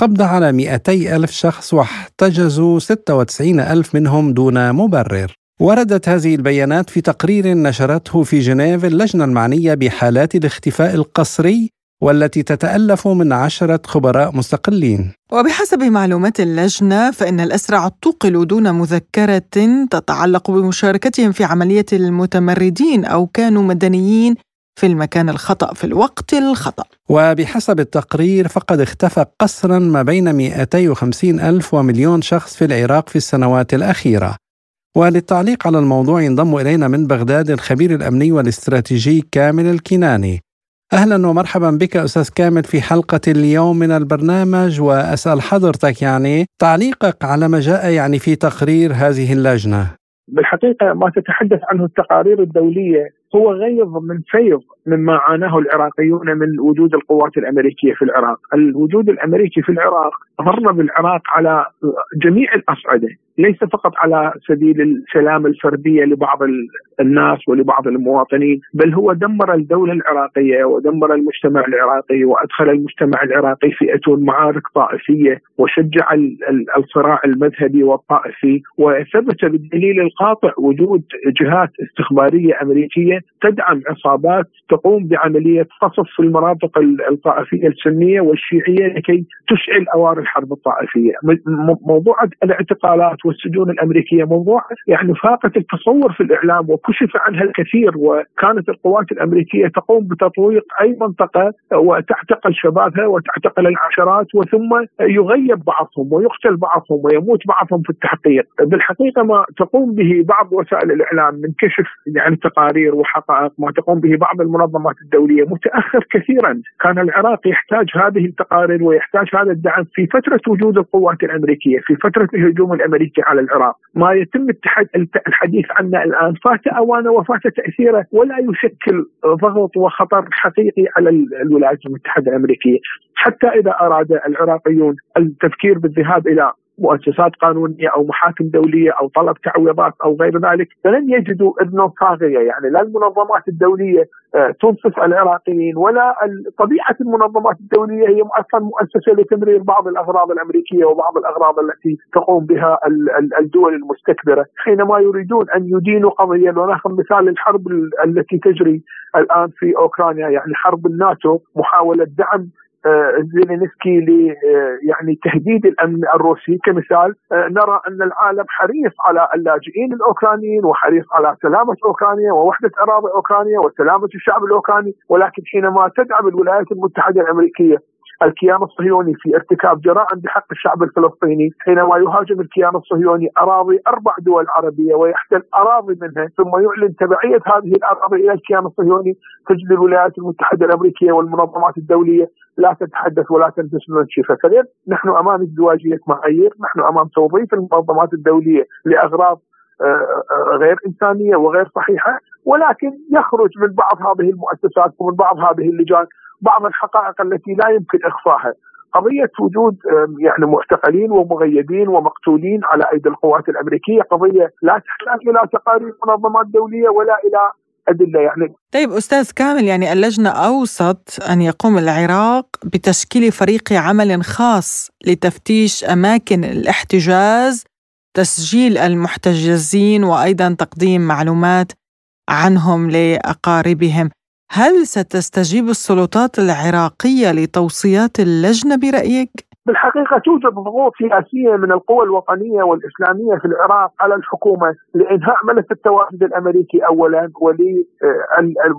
قبض على 200 ألف شخص واحتجزوا 96 ألف منهم دون مبرر. وردت هذه البيانات في تقرير نشرته في جنيف اللجنة المعنية بحالات الاختفاء القسري والتي تتألف من عشرة خبراء مستقلين. وبحسب معلومات اللجنة فإن الأسرى اعتقلوا دون مذكرة تتعلق بمشاركتهم في عملية المتمردين أو كانوا مدنيين في المكان الخطأ في الوقت الخطأ. وبحسب التقرير فقد اختفى قسرا ما بين 250 ألف ومليون شخص في العراق في السنوات الأخيرة. وللتعليق على الموضوع ينضم إلينا من بغداد الخبير الأمني والاستراتيجي كامل الكناني أهلا ومرحبا بك أستاذ كامل في حلقة اليوم من البرنامج وأسأل حضرتك يعني تعليقك على ما جاء يعني في تقرير هذه اللجنة. بالحقيقة ما تتحدث عنه التقارير الدولية هو غيظ من فيض مما عاناه العراقيون من وجود القوات الأمريكية في العراق، الوجود الأمريكي في العراق ضر بالعراق على جميع الأصعدة، ليس فقط على سبيل السلام الفردية لبعض الناس ولبعض المواطنين، بل هو دمر الدولة العراقية ودمر المجتمع العراقي وأدخل المجتمع العراقي في اتون معارك طائفية وشجع الصراع المذهبي والطائفي وثبت بالدليل القاطع وجود جهات استخبارية أمريكية تدعم عصابات تقوم بعملية قصف في المناطق الطائفية السنية والشيعية لكي تشعل أوار الحرب الطائفية. موضوع الاعتقالات والسجون الأمريكية موضوع يعني فاقت التصور في الإعلام وكشف عنها الكثير وكانت القوات الأمريكية تقوم بتطويق أي منطقة وتعتقل شبابها وتعتقل العشرات وثم يغيب بعضهم ويقتل بعضهم ويموت بعضهم في التحقيق. بالحقيقة ما تقوم به بعض وسائل الإعلام من كشف يعني تقارير وحقائق ما تقوم به بعض المنظمات الدولية متأخر كثيرا، كان العراق يحتاج هذه التقارير ويحتاج هذا الدعم في فترة وجود القوات الأمريكية، في فترة الهجوم الأمريكي على العراق، ما يتم الحديث عنه الآن فات اوانه وفات تأثيره ولا يشكل ضغط وخطر حقيقي على الولايات المتحدة الأمريكية، حتى إذا أراد العراقيون التفكير بالذهاب إلى مؤسسات قانونية أو محاكم دولية أو طلب تعويضات أو غير ذلك فلن يجدوا اذنا صاغيه يعني لا المنظمات الدولية آه، تنصف العراقيين ولا طبيعة المنظمات الدولية هي أصلا مؤسسة لتمرير بعض الأغراض الأمريكية وبعض الأغراض التي تقوم بها الدول المستكبرة. حينما يريدون أن يدينوا قضيه وناخذ مثال الحرب التي تجري الآن في أوكرانيا يعني حرب الناتو محاولة دعم زيلينسكي ل يعني تهديد الأمن الروسي. كمثال نرى أن العالم حريص على اللاجئين الأوكرانيين وحريص على سلامة أوكرانيا ووحدة أراضي أوكرانيا وسلامة الشعب الأوكراني ولكن حينما تدعم الولايات المتحدة الأمريكية الكيان الصهيوني في ارتكاب جرائم بحق الشعب الفلسطيني حينما يهاجم الكيان الصهيوني أراضي أربع دول عربية ويحتل أراضي منها ثم يعلن تبعية هذه الأراضي إلى الكيان الصهيوني تجد الولايات المتحدة الأمريكية والمنظمات الدولية لا تتحدث ولا تنتشر ولا فلذلك نحن أمام ازدواجية معايير، نحن أمام توظيف المنظمات الدولية لأغراض آه، آه، غير إنسانية وغير صحيحة ولكن يخرج من بعض هذه المؤسسات ومن بعض هذه اللجان بعض الحقائق التي لا يمكن اخفائها قضية وجود يعني معتقلين ومغيبين ومقتولين على أيدي القوات الأمريكية قضية لا تحتاج إلى تقارير منظمات دولية ولا إلى أدلة يعني. طيب أستاذ كامل يعني اللجنة أوصت أن يقوم العراق بتشكيل فريق عمل خاص لتفتيش أماكن الاحتجاز تسجيل المحتجزين وأيضا تقديم معلومات عنهم لأقاربهم. هل ستستجيب السلطات العراقية لتوصيات اللجنة برأيك؟ بالحقيقة توجد ضغوط سياسية من القوى الوطنية والإسلامية في العراق على الحكومة لإنهاء ملف التواجد الأمريكي أولا ول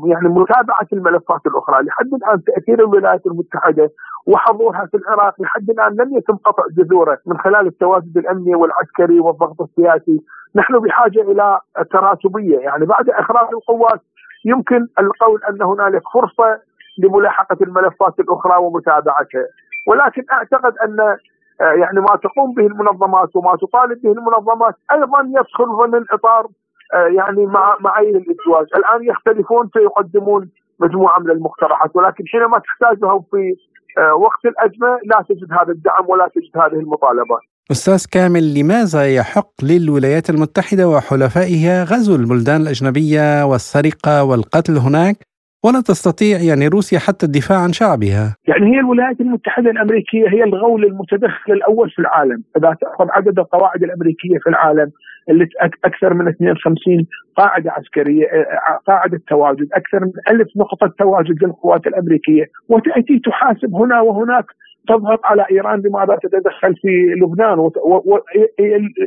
يعني متابعة الملفات الأخرى. لحد الآن تأثير الولايات المتحدة وحضورها في العراق لحد الآن لم يتم قطع جذوره من خلال التواجد الأمني والعسكري والضغط السياسي. نحن بحاجة إلى تراتبية. يعني بعد إخراج القوات يمكن القول أن هنالك فرصة لملاحقة الملفات الأخرى ومتابعتها ولكن أعتقد أن آه، يعني ما تقوم به المنظمات وما تطالب به المنظمات أيضا يدخل ضمن اطار آه، يعني مع معايير الإزدواج، الآن يختلفون فيقدمون مجموعة من المقترحات ولكن حينما تحتاجهم في آه، وقت الازمه لا تجد هذا الدعم ولا تجد هذه المطالبات. أستاذ كامل لماذا يحق للولايات المتحدة وحلفائها غزو البلدان الأجنبية والسرقة والقتل هناك؟ ولا تستطيع يعني روسيا حتى الدفاع عن شعبها؟ يعني هي الولايات المتحدة الأمريكية هي الغول المتدخل الأول في العالم. إذا تأخذ عدد القواعد الأمريكية في العالم اللي أكثر من 52 قاعدة عسكرية آه، قاعدة تواجد أكثر من ألف نقطة تواجد للقوات الأمريكية وتأتي تحاسب هنا وهناك تضغط على إيران لماذا تتدخل في لبنان؟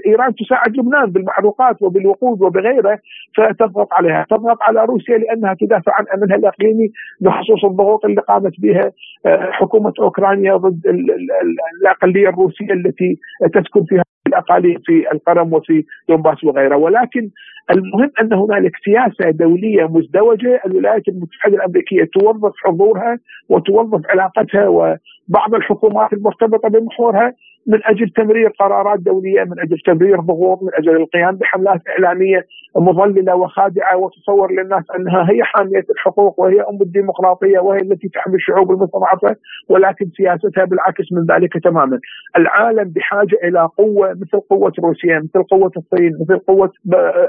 إيران تساعد لبنان بالمحروقات وبالوقود وبغيره فتضغط عليها، تضغط على روسيا لأنها تدافع عن أمنها الإقليمي بخصوص الضغوط اللي قامت بها آه، حكومة أوكرانيا ضد الأقلية الروسية التي تسكن فيها الأقاليم في القرم وفي دونباس وغيرها. ولكن المهم أن هنالك سياسة دولية مزدوجة الولايات المتحدة الأمريكية توظف حضورها وتوظف علاقتها وبعض الحكومات المرتبطة بمحورها من أجل تمرير قرارات دولية، من أجل تمرير ضغوط، من أجل القيام بحملات إعلامية مضلله وخادعة وتصور للناس أنها هي حامية الحقوق وهي أم الديمقراطية وهي التي تحمي الشعوب المستضعفة ولكن سياستها بالعكس من ذلك تماما. العالم بحاجة إلى قوة مثل قوة روسيا، مثل قوة الصين، مثل قوة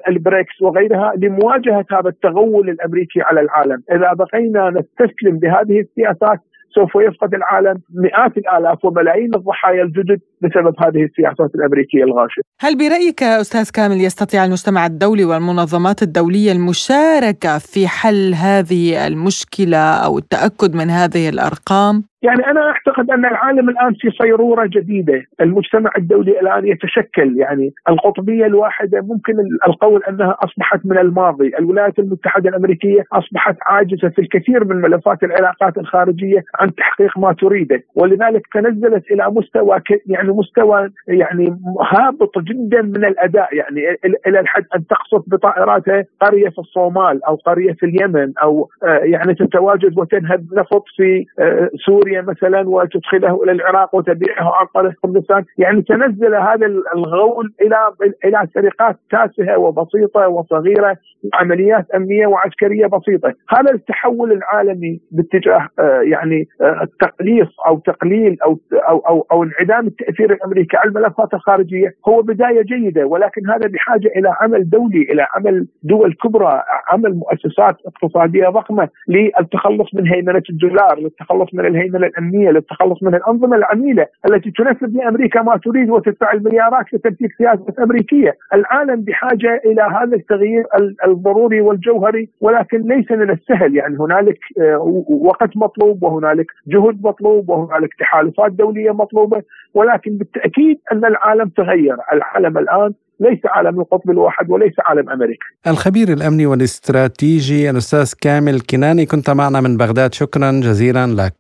البريكس وغيرها لمواجهة هذا التغول الأمريكي على العالم، إذا بقينا نستسلم بهذه السياسات سوف يفقد العالم مئات الآلاف وملايين الضحايا الجدد. بسبب هذه السياسات الأمريكية الغاشمه. هل برأيك أستاذ كامل يستطيع المجتمع الدولي والمنظمات الدولية المشاركة في حل هذه المشكلة أو التأكد من هذه الأرقام؟ يعني أنا أعتقد أن العالم الآن في صيرورة جديدة، المجتمع الدولي الآن يتشكل يعني القطبية الواحدة ممكن القول أنها أصبحت من الماضي، الولايات المتحدة الأمريكية أصبحت عاجزة في الكثير من ملفات العلاقات الخارجية عن تحقيق ما تريده، ولذلك تنزلت إلى مستوى يعني مستوى يعني هابط جدا من الأداء. يعني إلى الحد أن تقصف بطائراتها قرية في الصومال أو قرية في اليمن أو آه، يعني تتواجد وتنهب نفط في آه، سوريا مثلا وتدخله إلى العراق وتبيعه عن طريق كردستان، يعني تنزل هذا الغول إلى إلى سرقات تافهة وبسيطة وصغيرة عمليات أمنية وعسكرية بسيطة، هذا التحول العالمي باتجاه آه، يعني التقليص أو تقليل أو أو أو, أو انعدام التأثير الأمريكي. على الملفات الخارجية هو بداية جيدة ولكن هذا بحاجة إلى عمل دولي، إلى عمل دول كبرى، عمل مؤسسات اقتصادية ضخمة للتخلص من هيمنة الدولار، للتخلص من الهيمنة الأمنية للتخلص من الأنظمة العميلة التي تنفذ لأمريكا ما تريد وتدفع المليارات لتنفيذ سياسة أمريكية، العالم بحاجة إلى هذا التغيير الضروري والجوهري ولكن ليس من السهل. يعني هنالك آه، وقت مطلوب وهنالك جهد مطلوب وهنالك تحالفات دولية مطلوبة ولكن بالتأكيد أن العالم تغير، العالم الآن ليس عالم القطب الواحد وليس عالم أمريكا. الخبير الأمني والاستراتيجي الأستاذ كامل كناني كنت معنا من بغداد شكرا جزيلا لك.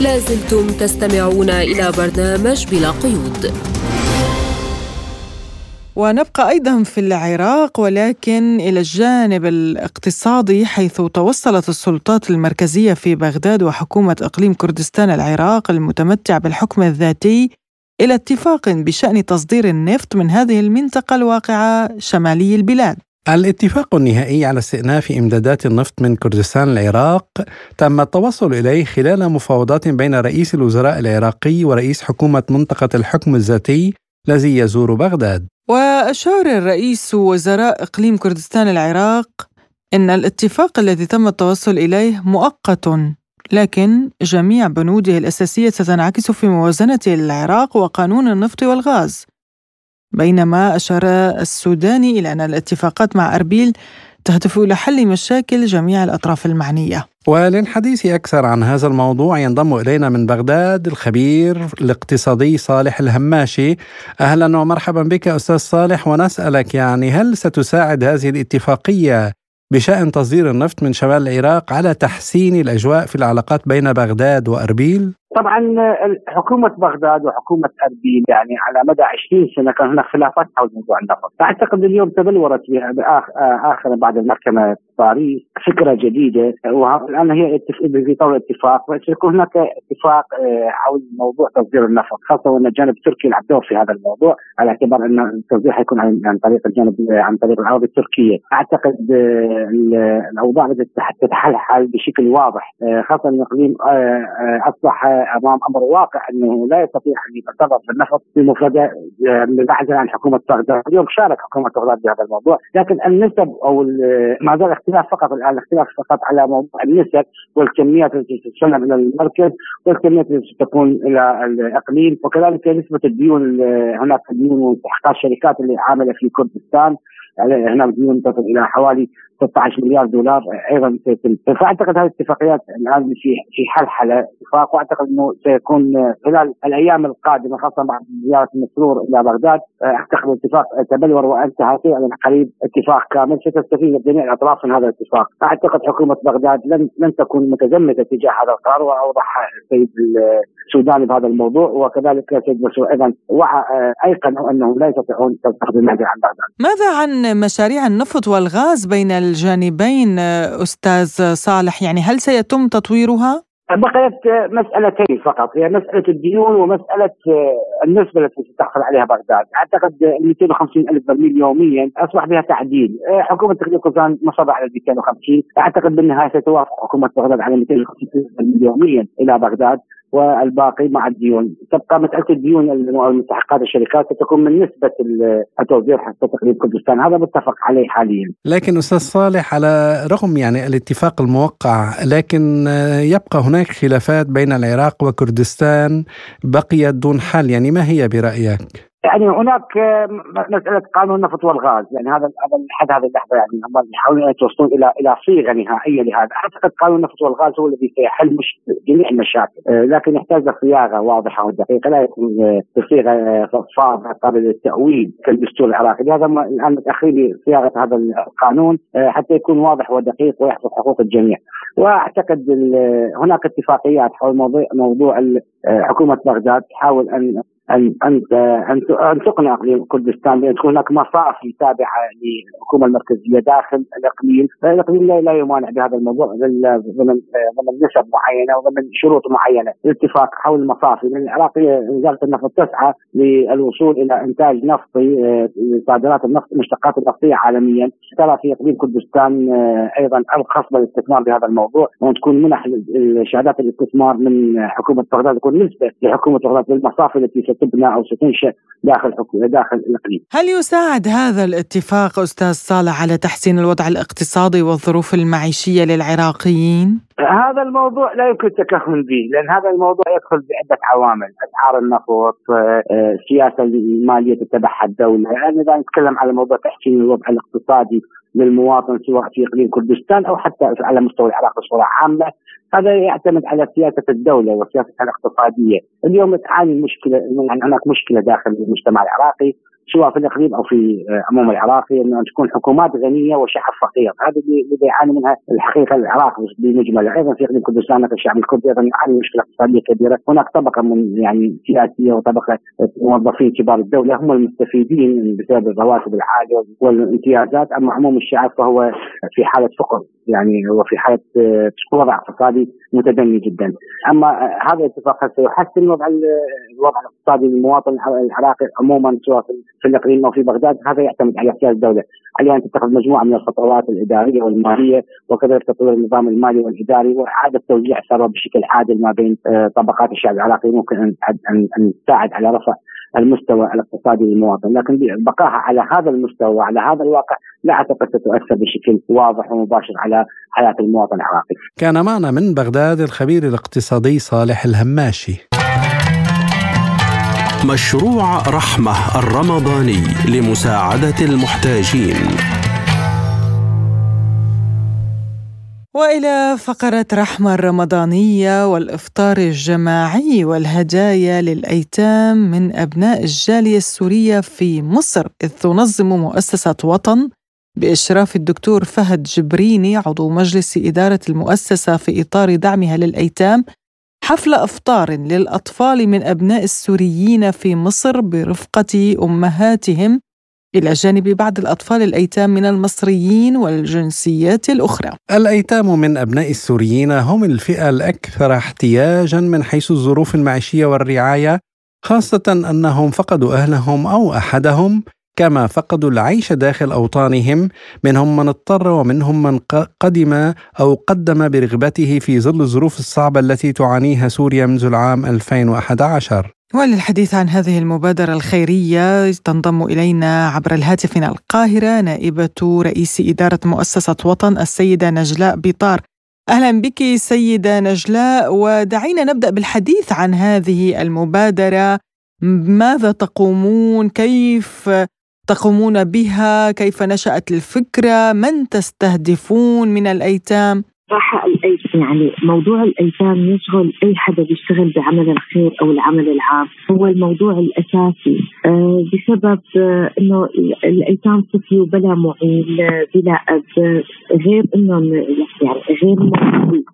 لازلتم تستمعون إلى برنامج بلا قيود. ونبقى أيضا في العراق ولكن إلى الجانب الاقتصادي حيث توصلت السلطات المركزية في بغداد وحكومة إقليم كردستان العراق المتمتع بالحكم الذاتي إلى اتفاق بشأن تصدير النفط من هذه المنطقة الواقعة شمالي البلاد. الاتفاق النهائي على استئناف إمدادات النفط من كردستان العراق تم التوصل إليه خلال مفاوضات بين رئيس الوزراء العراقي ورئيس حكومة منطقة الحكم الذاتي الذي يزور بغداد. وأشار الرئيس وزراء إقليم كردستان العراق إن الاتفاق الذي تم التوصل إليه مؤقت لكن جميع بنوده الأساسية ستنعكس في موازنة العراق وقانون النفط والغاز بينما أشار السوداني إلى أن الاتفاقات مع أربيل تهدف إلى حل مشاكل جميع الأطراف المعنية وللحديث أكثر عن هذا الموضوع ينضم إلينا من بغداد الخبير الاقتصادي صالح الهماشي أهلا ومرحبا بك أستاذ صالح ونسألك يعني هل ستساعد هذه الاتفاقية بشأن تصدير النفط من شمال العراق على تحسين الأجواء في العلاقات بين بغداد وأربيل؟ طبعا حكومة بغداد وحكومة أربيل يعني على مدى 20 سنة كان هناك خلافات حول موضوع النفط، أعتقد اليوم تبلورت بها آخر بعد المحكمة باريس فكرة جديدة. والآن هي في طور اتفاق. سيكون هناك اتفاق آه، حول موضوع تصدير النفط خاصة وان الجانب التركي يلعب دور في هذا الموضوع على اعتبار أن التصدير حيكون عن طريق الجانب عن طريق الأراضي التركية. أعتقد الأوضاع بدات تتحلحل بشكل واضح خاصة أن الإقليم أصبح أمام أمر واقع أنه لا يستطيع أن يتصرف بالنفط في مفردة بعد عن حكومة بغداد. اليوم شارك حكومة بغداد بهذا الموضوع. لكن النسب أو ما زال اختلاف فقط الآن الاختلاف فقط على موضوع النسب والكميات التي تسلم إلى المركز والكميات التي تكون إلى الإقليم وكذلك نسبة الديون هناك ديون ومستحقات الشركات اللي عاملة في كردستان يعني هناك ديون تصل إلى حوالي 16 مليار دولار أيضا فأعتقد هذه الاتفاقيات الآن في في حلحلة. اتفاق وأعتقد إنه سيكون خلال الأيام القادمة خاصة بعد زيارة المسرور إلى بغداد أعتقد الاتفاق تبلور وأنتهى سيعلن قريب اتفاق كامل. ستستفيد جميع الأطراف من هذا الاتفاق. أعتقد حكومة بغداد لن لن تكون متزمتة تجاه هذا القرار وأوضح السيد السوداني بهذا الموضوع. وكذلك السيد مسرور أيضا أيقنوا أنهم لا يستطيعون تستخدم عن بغداد. ماذا عن مشاريع النفط والغاز بين الجانبين أستاذ صالح يعني هل سيتم تطويرها؟ بقيت مسألتين فقط هي مسألة الديون ومسألة النسبة التي ستحصل عليها بغداد. أعتقد 250 ألف برميل يوميا أصبح بها تعديل. حكومة تقدير قزان مصرة على 250 أعتقد بالنهاية ستوافق حكومة بغداد على 250 ألف برميل يوميا إلى بغداد. والباقي مع الديون. تبقى مسألة الديون المستحقات الشركات ستكون من نسبة التوزيع حتى تقريب كردستان. هذا متفق عليه حاليا. لكن أستاذ صالح على رغم يعني الاتفاق الموقع لكن يبقى هناك خلافات بين العراق وكردستان بقيت دون حل. يعني ما هي برأيك؟ يعني هناك آه، مسألة قانون النفط والغاز يعني هذا هذا لحد هذه اللحظة يعني هم يحاولون أن يتوصلون إلى إلى صيغة نهائية لهذا. أعتقد قانون النفط والغاز هو الذي سيحل جميع المشاكل. آه، لكن يحتاج صياغة واضحة ودقيقة لا يكون بصيغه آه، فاضله قابلة للتأويل كالدستور العراقي. لهذا الآن متاخرين بصياغه هذا القانون حتى يكون واضح ودقيق ويحفظ حقوق الجميع. وأعتقد هناك اتفاقيات حول موضوع موضوع حكومة بغداد تحاول أن ان ان أن, تقنع اقليم كردستان بأن تكون هناك مصافي تابعه للحكومة المركزية داخل الإقليم، الإقليم لا, يمانع بهذا الموضوع ضمن ضمن نسب معينة وضمن شروط معينة، الاتفاق حول المصافي، لأن العراق وزاره النفط تسعى للوصول إلى إنتاج نفطي صادرات النفط المشتقات النفطية عالميا، ترى في إقليم كردستان أيضا ارخص للاستثمار بهذا الموضوع، وأن تكون منح شهادات الاستثمار من حكومة بغداد تكون نسبة لحكومة بغداد للمصافي التي ستبنى أو ستنشأ داخل داخل الاقليم. هل يساعد هذا الاتفاق أستاذ صالح على تحسين الوضع الاقتصادي والظروف المعيشية للعراقيين؟ هذا الموضوع لا يمكن التكهن به لأن هذا الموضوع يدخل بعده عوامل أسعار النفط السياسة المالية تتبعها الدولة يعني إذا نتكلم على موضوع تحسين الوضع الاقتصادي للمواطن سواء في إقليم كردستان أو حتى على مستوى العراق بصورة عامة. هذا يعتمد على سياسة الدولة وسياستها الاقتصادية، اليوم تعاني المشكلة يعني هناك مشكلة داخل المجتمع العراقي. سواء في الإقليم أو في عموم العراقي انه أن تكون حكومات غنية وشعب فقير، هذا اللي يعاني منها الحقيقة العراق بمجمل، أيضا في إقليم كردستان الشعب الكردي أيضا يعاني مشكلة اقتصادية كبيرة، هناك طبقة من يعني سياسية وطبقة موظفين كبار الدولة هم المستفيدين بسبب الرواتب العالية والامتيازات، أما عموم الشعب فهو في حالة فقر يعني هو في حالة وضع اقتصادي متدني جدا، أما هذا الاتفاق سيحسن وضع الوضع الاقتصادي للمواطن العراقي عموما سواء في الاقليم أو في بغداد هذا يعتمد على احتياج الدولة، عليها ان تتخذ مجموعة من الخطوات الإدارية والمالية وكذلك تطوير النظام المالي والإداري واعاده توزيع الثروه بشكل عادل ما بين آه، طبقات الشعب العراقي ممكن ان ان تساعد على رفع المستوى الاقتصادي للمواطن، لكن بقائها على هذا المستوى وعلى هذا الواقع لا أعتقد ستؤثر بشكل واضح ومباشر على حياة المواطن العراقي. كان معنا من بغداد الخبير الاقتصادي صالح الهماشي. مشروع رحمة الرمضاني لمساعدة المحتاجين. وإلى فقرة رحمة الرمضانية والإفطار الجماعي والهدايا للأيتام من أبناء الجالية السورية في مصر إذ تنظم مؤسسة وطن بإشراف الدكتور فهد جبريني عضو مجلس إدارة المؤسسة في إطار دعمها للأيتام حفل أفطار للأطفال من أبناء السوريين في مصر برفقة أمهاتهم إلى جانب بعض الأطفال الأيتام من المصريين والجنسيات الأخرى. الأيتام من أبناء السوريين هم الفئة الأكثر احتياجا من حيث الظروف المعيشية والرعاية خاصة أنهم فقدوا أهلهم أو أحدهم كما فقدوا العيش داخل أوطانهم منهم من اضطر ومنهم من قدم أو قدم برغبته في ظل الظروف الصعبة التي تعانيها سوريا منذ العام 2011 وللحديث عن هذه المبادرة الخيرية تنضم إلينا عبر الهاتف من القاهرة نائبة رئيس إدارة مؤسسة وطن السيدة نجلاء بيطار. أهلا بك سيدة نجلاء ودعينا نبدأ بالحديث عن هذه المبادرة. ماذا تقومون؟ كيف تقومون بها كيف نشأت الفكرة من تستهدفون من الأيتام؟ صراحة يعني موضوع الأيتام يشغل أي حدا بيشتغل بعمل الخير أو العمل العام. هو الموضوع الأساسي. آه بسبب آه إنه الأيتام طفلوا بلا معين بلا أب. غير إنهم يعني غير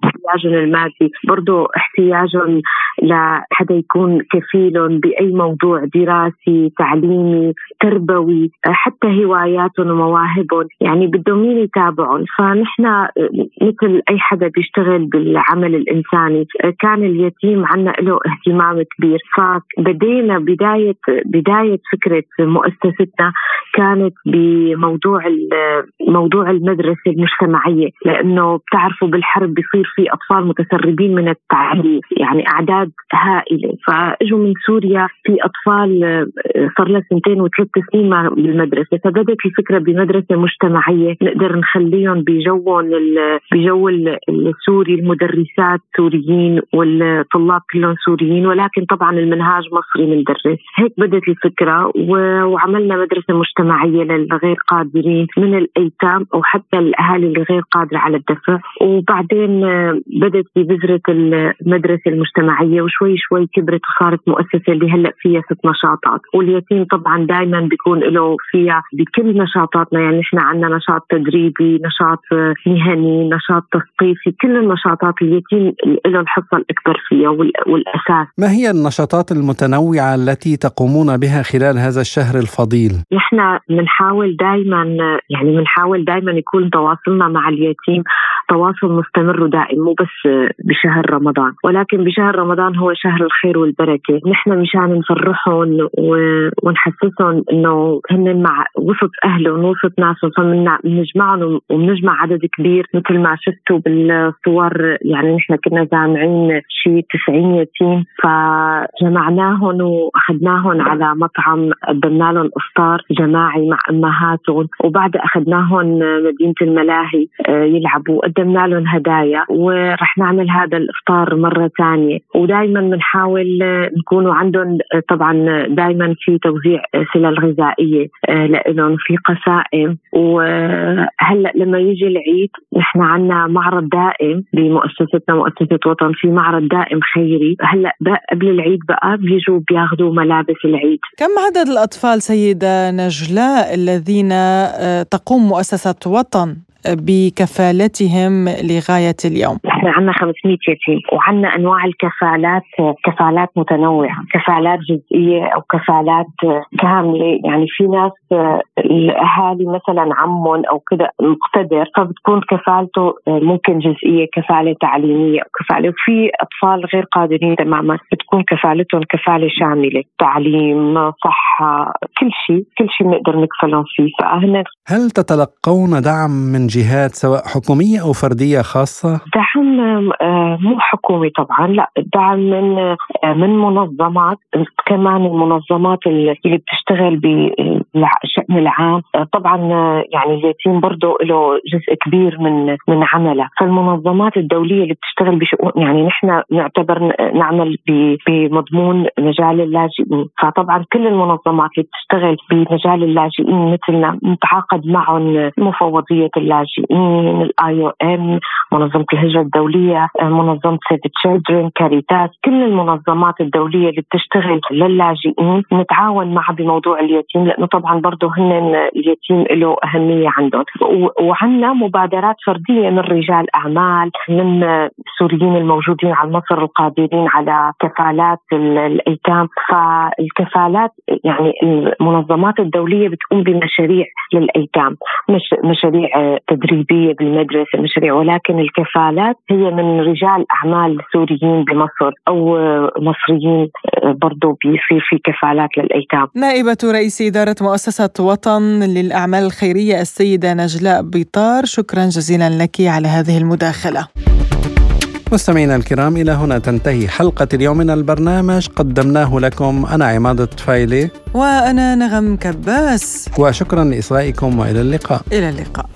احتياجهم المادي. برضه احتياجهم لحدا يكون كفيل بأي موضوع دراسي تعليمي تربوي حتى هواياتهم ومواهبهم. يعني بدهم مين يتابعهم. فنحن مثل أي حدا بيشتغل بالعمل الإنساني كان اليتيم عنا له اهتمام كبير. فبدينا بداية بداية فكرة مؤسستنا كانت بموضوع موضوع المدرسة المجتمعية لأنه بتعرفوا بالحرب بيصير في أطفال متسربين من التعليم يعني أعداد هائلة. فإجوا من سوريا في أطفال صار لها سنتين وثلاث سنين بالمدرسة. فبدت الفكرة بمدرسة مجتمعية نقدر نخليهم بجوهم بجو السوري المدرسات سوريين والطلاب كلهم سوريين ولكن طبعا المنهاج مصري بندرس هيك بدت الفكرة وعملنا مدرسة مجتمعية للغير قادرين من الأيتام أو حتى الأهالي الغير قادرة على الدفع. وبعدين بدت ببذرة المدرسة المجتمعية وشوي شوي كبرت وصارت مؤسسة اللي هلأ فيها ست نشاطات. واليتيم طبعا دائما بيكون له فيها بكل نشاطاتنا يعني نحن عندنا نشاط تدريبي نشاط مهني نشاط تثقيفي كل النشاطات اليتيم له الحصة الأكبر فيها والأساس. ما هي النشاطات المتنوعة التي تقومون بها خلال هذا الشهر الفضيل؟ نحن بنحاول دائما يعني بنحاول دائما يكون تواصلنا مع اليتيم تواصل مستمر ودائم مو بس بشهر رمضان. ولكن بشهر رمضان هو شهر الخير والبركة. نحن مشان نفرحهم ونحسسهم إنه هن مع وسط أهلهم وسط ناسهم فبنجمعهم وبنجمع عدد كبير مثل ما شفتوا بالصور يعني نحن كنا جامعين شيء 90 يتيم فجمعناهم واخذناهم على مطعم قدمنا لهم افطار جماعي مع أمهاتهم وبعد اخذناهم مدينة الملاهي آه، يلعبوا قدمنا لهم هدايا ورح نعمل هذا الافطار مرة ثانية ودائما بنحاول نكونوا عندهم طبعا دائما في توزيع سلال غذائية لهم في قسائم وهلأ لما يجي العيد نحن عندنا معرض دائم بمؤسستنا مؤسسة وطن في معرض دائم خيري. هلأ قبل العيد بقى بيجوا بياخذوا ملابس العيد. كم عدد الأطفال سيدة نجلاء الذين آه، تقوم مؤسسة وطن؟ بكفالتهم لغاية اليوم. إحنا عندنا 500 يتيم وعندنا أنواع الكفالات كفالات متنوعة كفالات جزئية أو كفالات كاملة. يعني في ناس الأهالي مثلا عمهم أو كذا مقتدر فبتكون كفالته ممكن جزئية كفالة تعليمية أو كفالة. وفي أطفال غير قادرين تماما بتكون كفالتهم كفالة شاملة تعليم صحة كل شيء كل شيء بنقدر نكفلهم فيه. فهن هل تتلقون دعم من جهات سواء حكومية أو فردية خاصة؟ دعم آه، مو حكومي طبعا لا الدعم من آه، من منظمات كمان المنظمات اللي بتشتغل بالشأن العام. طبعا يعني اليتيم برضه له جزء كبير من من عمله. فالمنظمات الدولية اللي بتشتغل بشؤون يعني نحن نعتبر نعمل بمضمون مجال اللاجئين. فطبعا كل المنظمات اللي بتشتغل بمجال اللاجئين مثلنا نتعاقد معهم مفوضية اللاجئين ال IOM منظمة الهجرة الدولية منظمة Save the Children كاريتاس كل المنظمات الدولية اللي بتشتغل للاجئين نتعاون معها بموضوع اليتيم لأنه طبعا برضه هن اليتيم له أهمية عندهم وعندنا مبادرات فردية من رجال أعمال من السوريين الموجودين على مصر القادرين على كفالات الأيتام. فالكفالات يعني المنظمات الدولية بتقوم بمشاريع للأيتام مش مشاريع تدريبية بالمدرسة مشاريع. ولكن الكفالات هي من رجال أعمال سوريين بمصر أو مصريين برضو بيصير في كفالات للأيتام. نائبة رئيس إدارة مؤسسة وطن للأعمال الخيرية السيدة نجلاء بيطار. شكرا جزيلا لك على هذه المداخلة. مستمعينا الكرام إلى هنا تنتهي حلقة اليوم من البرنامج. قدمناه لكم أنا عماد الطفيلي. وأنا نغم كباس. وشكرا لإصغائكم وإلى اللقاء. إلى اللقاء.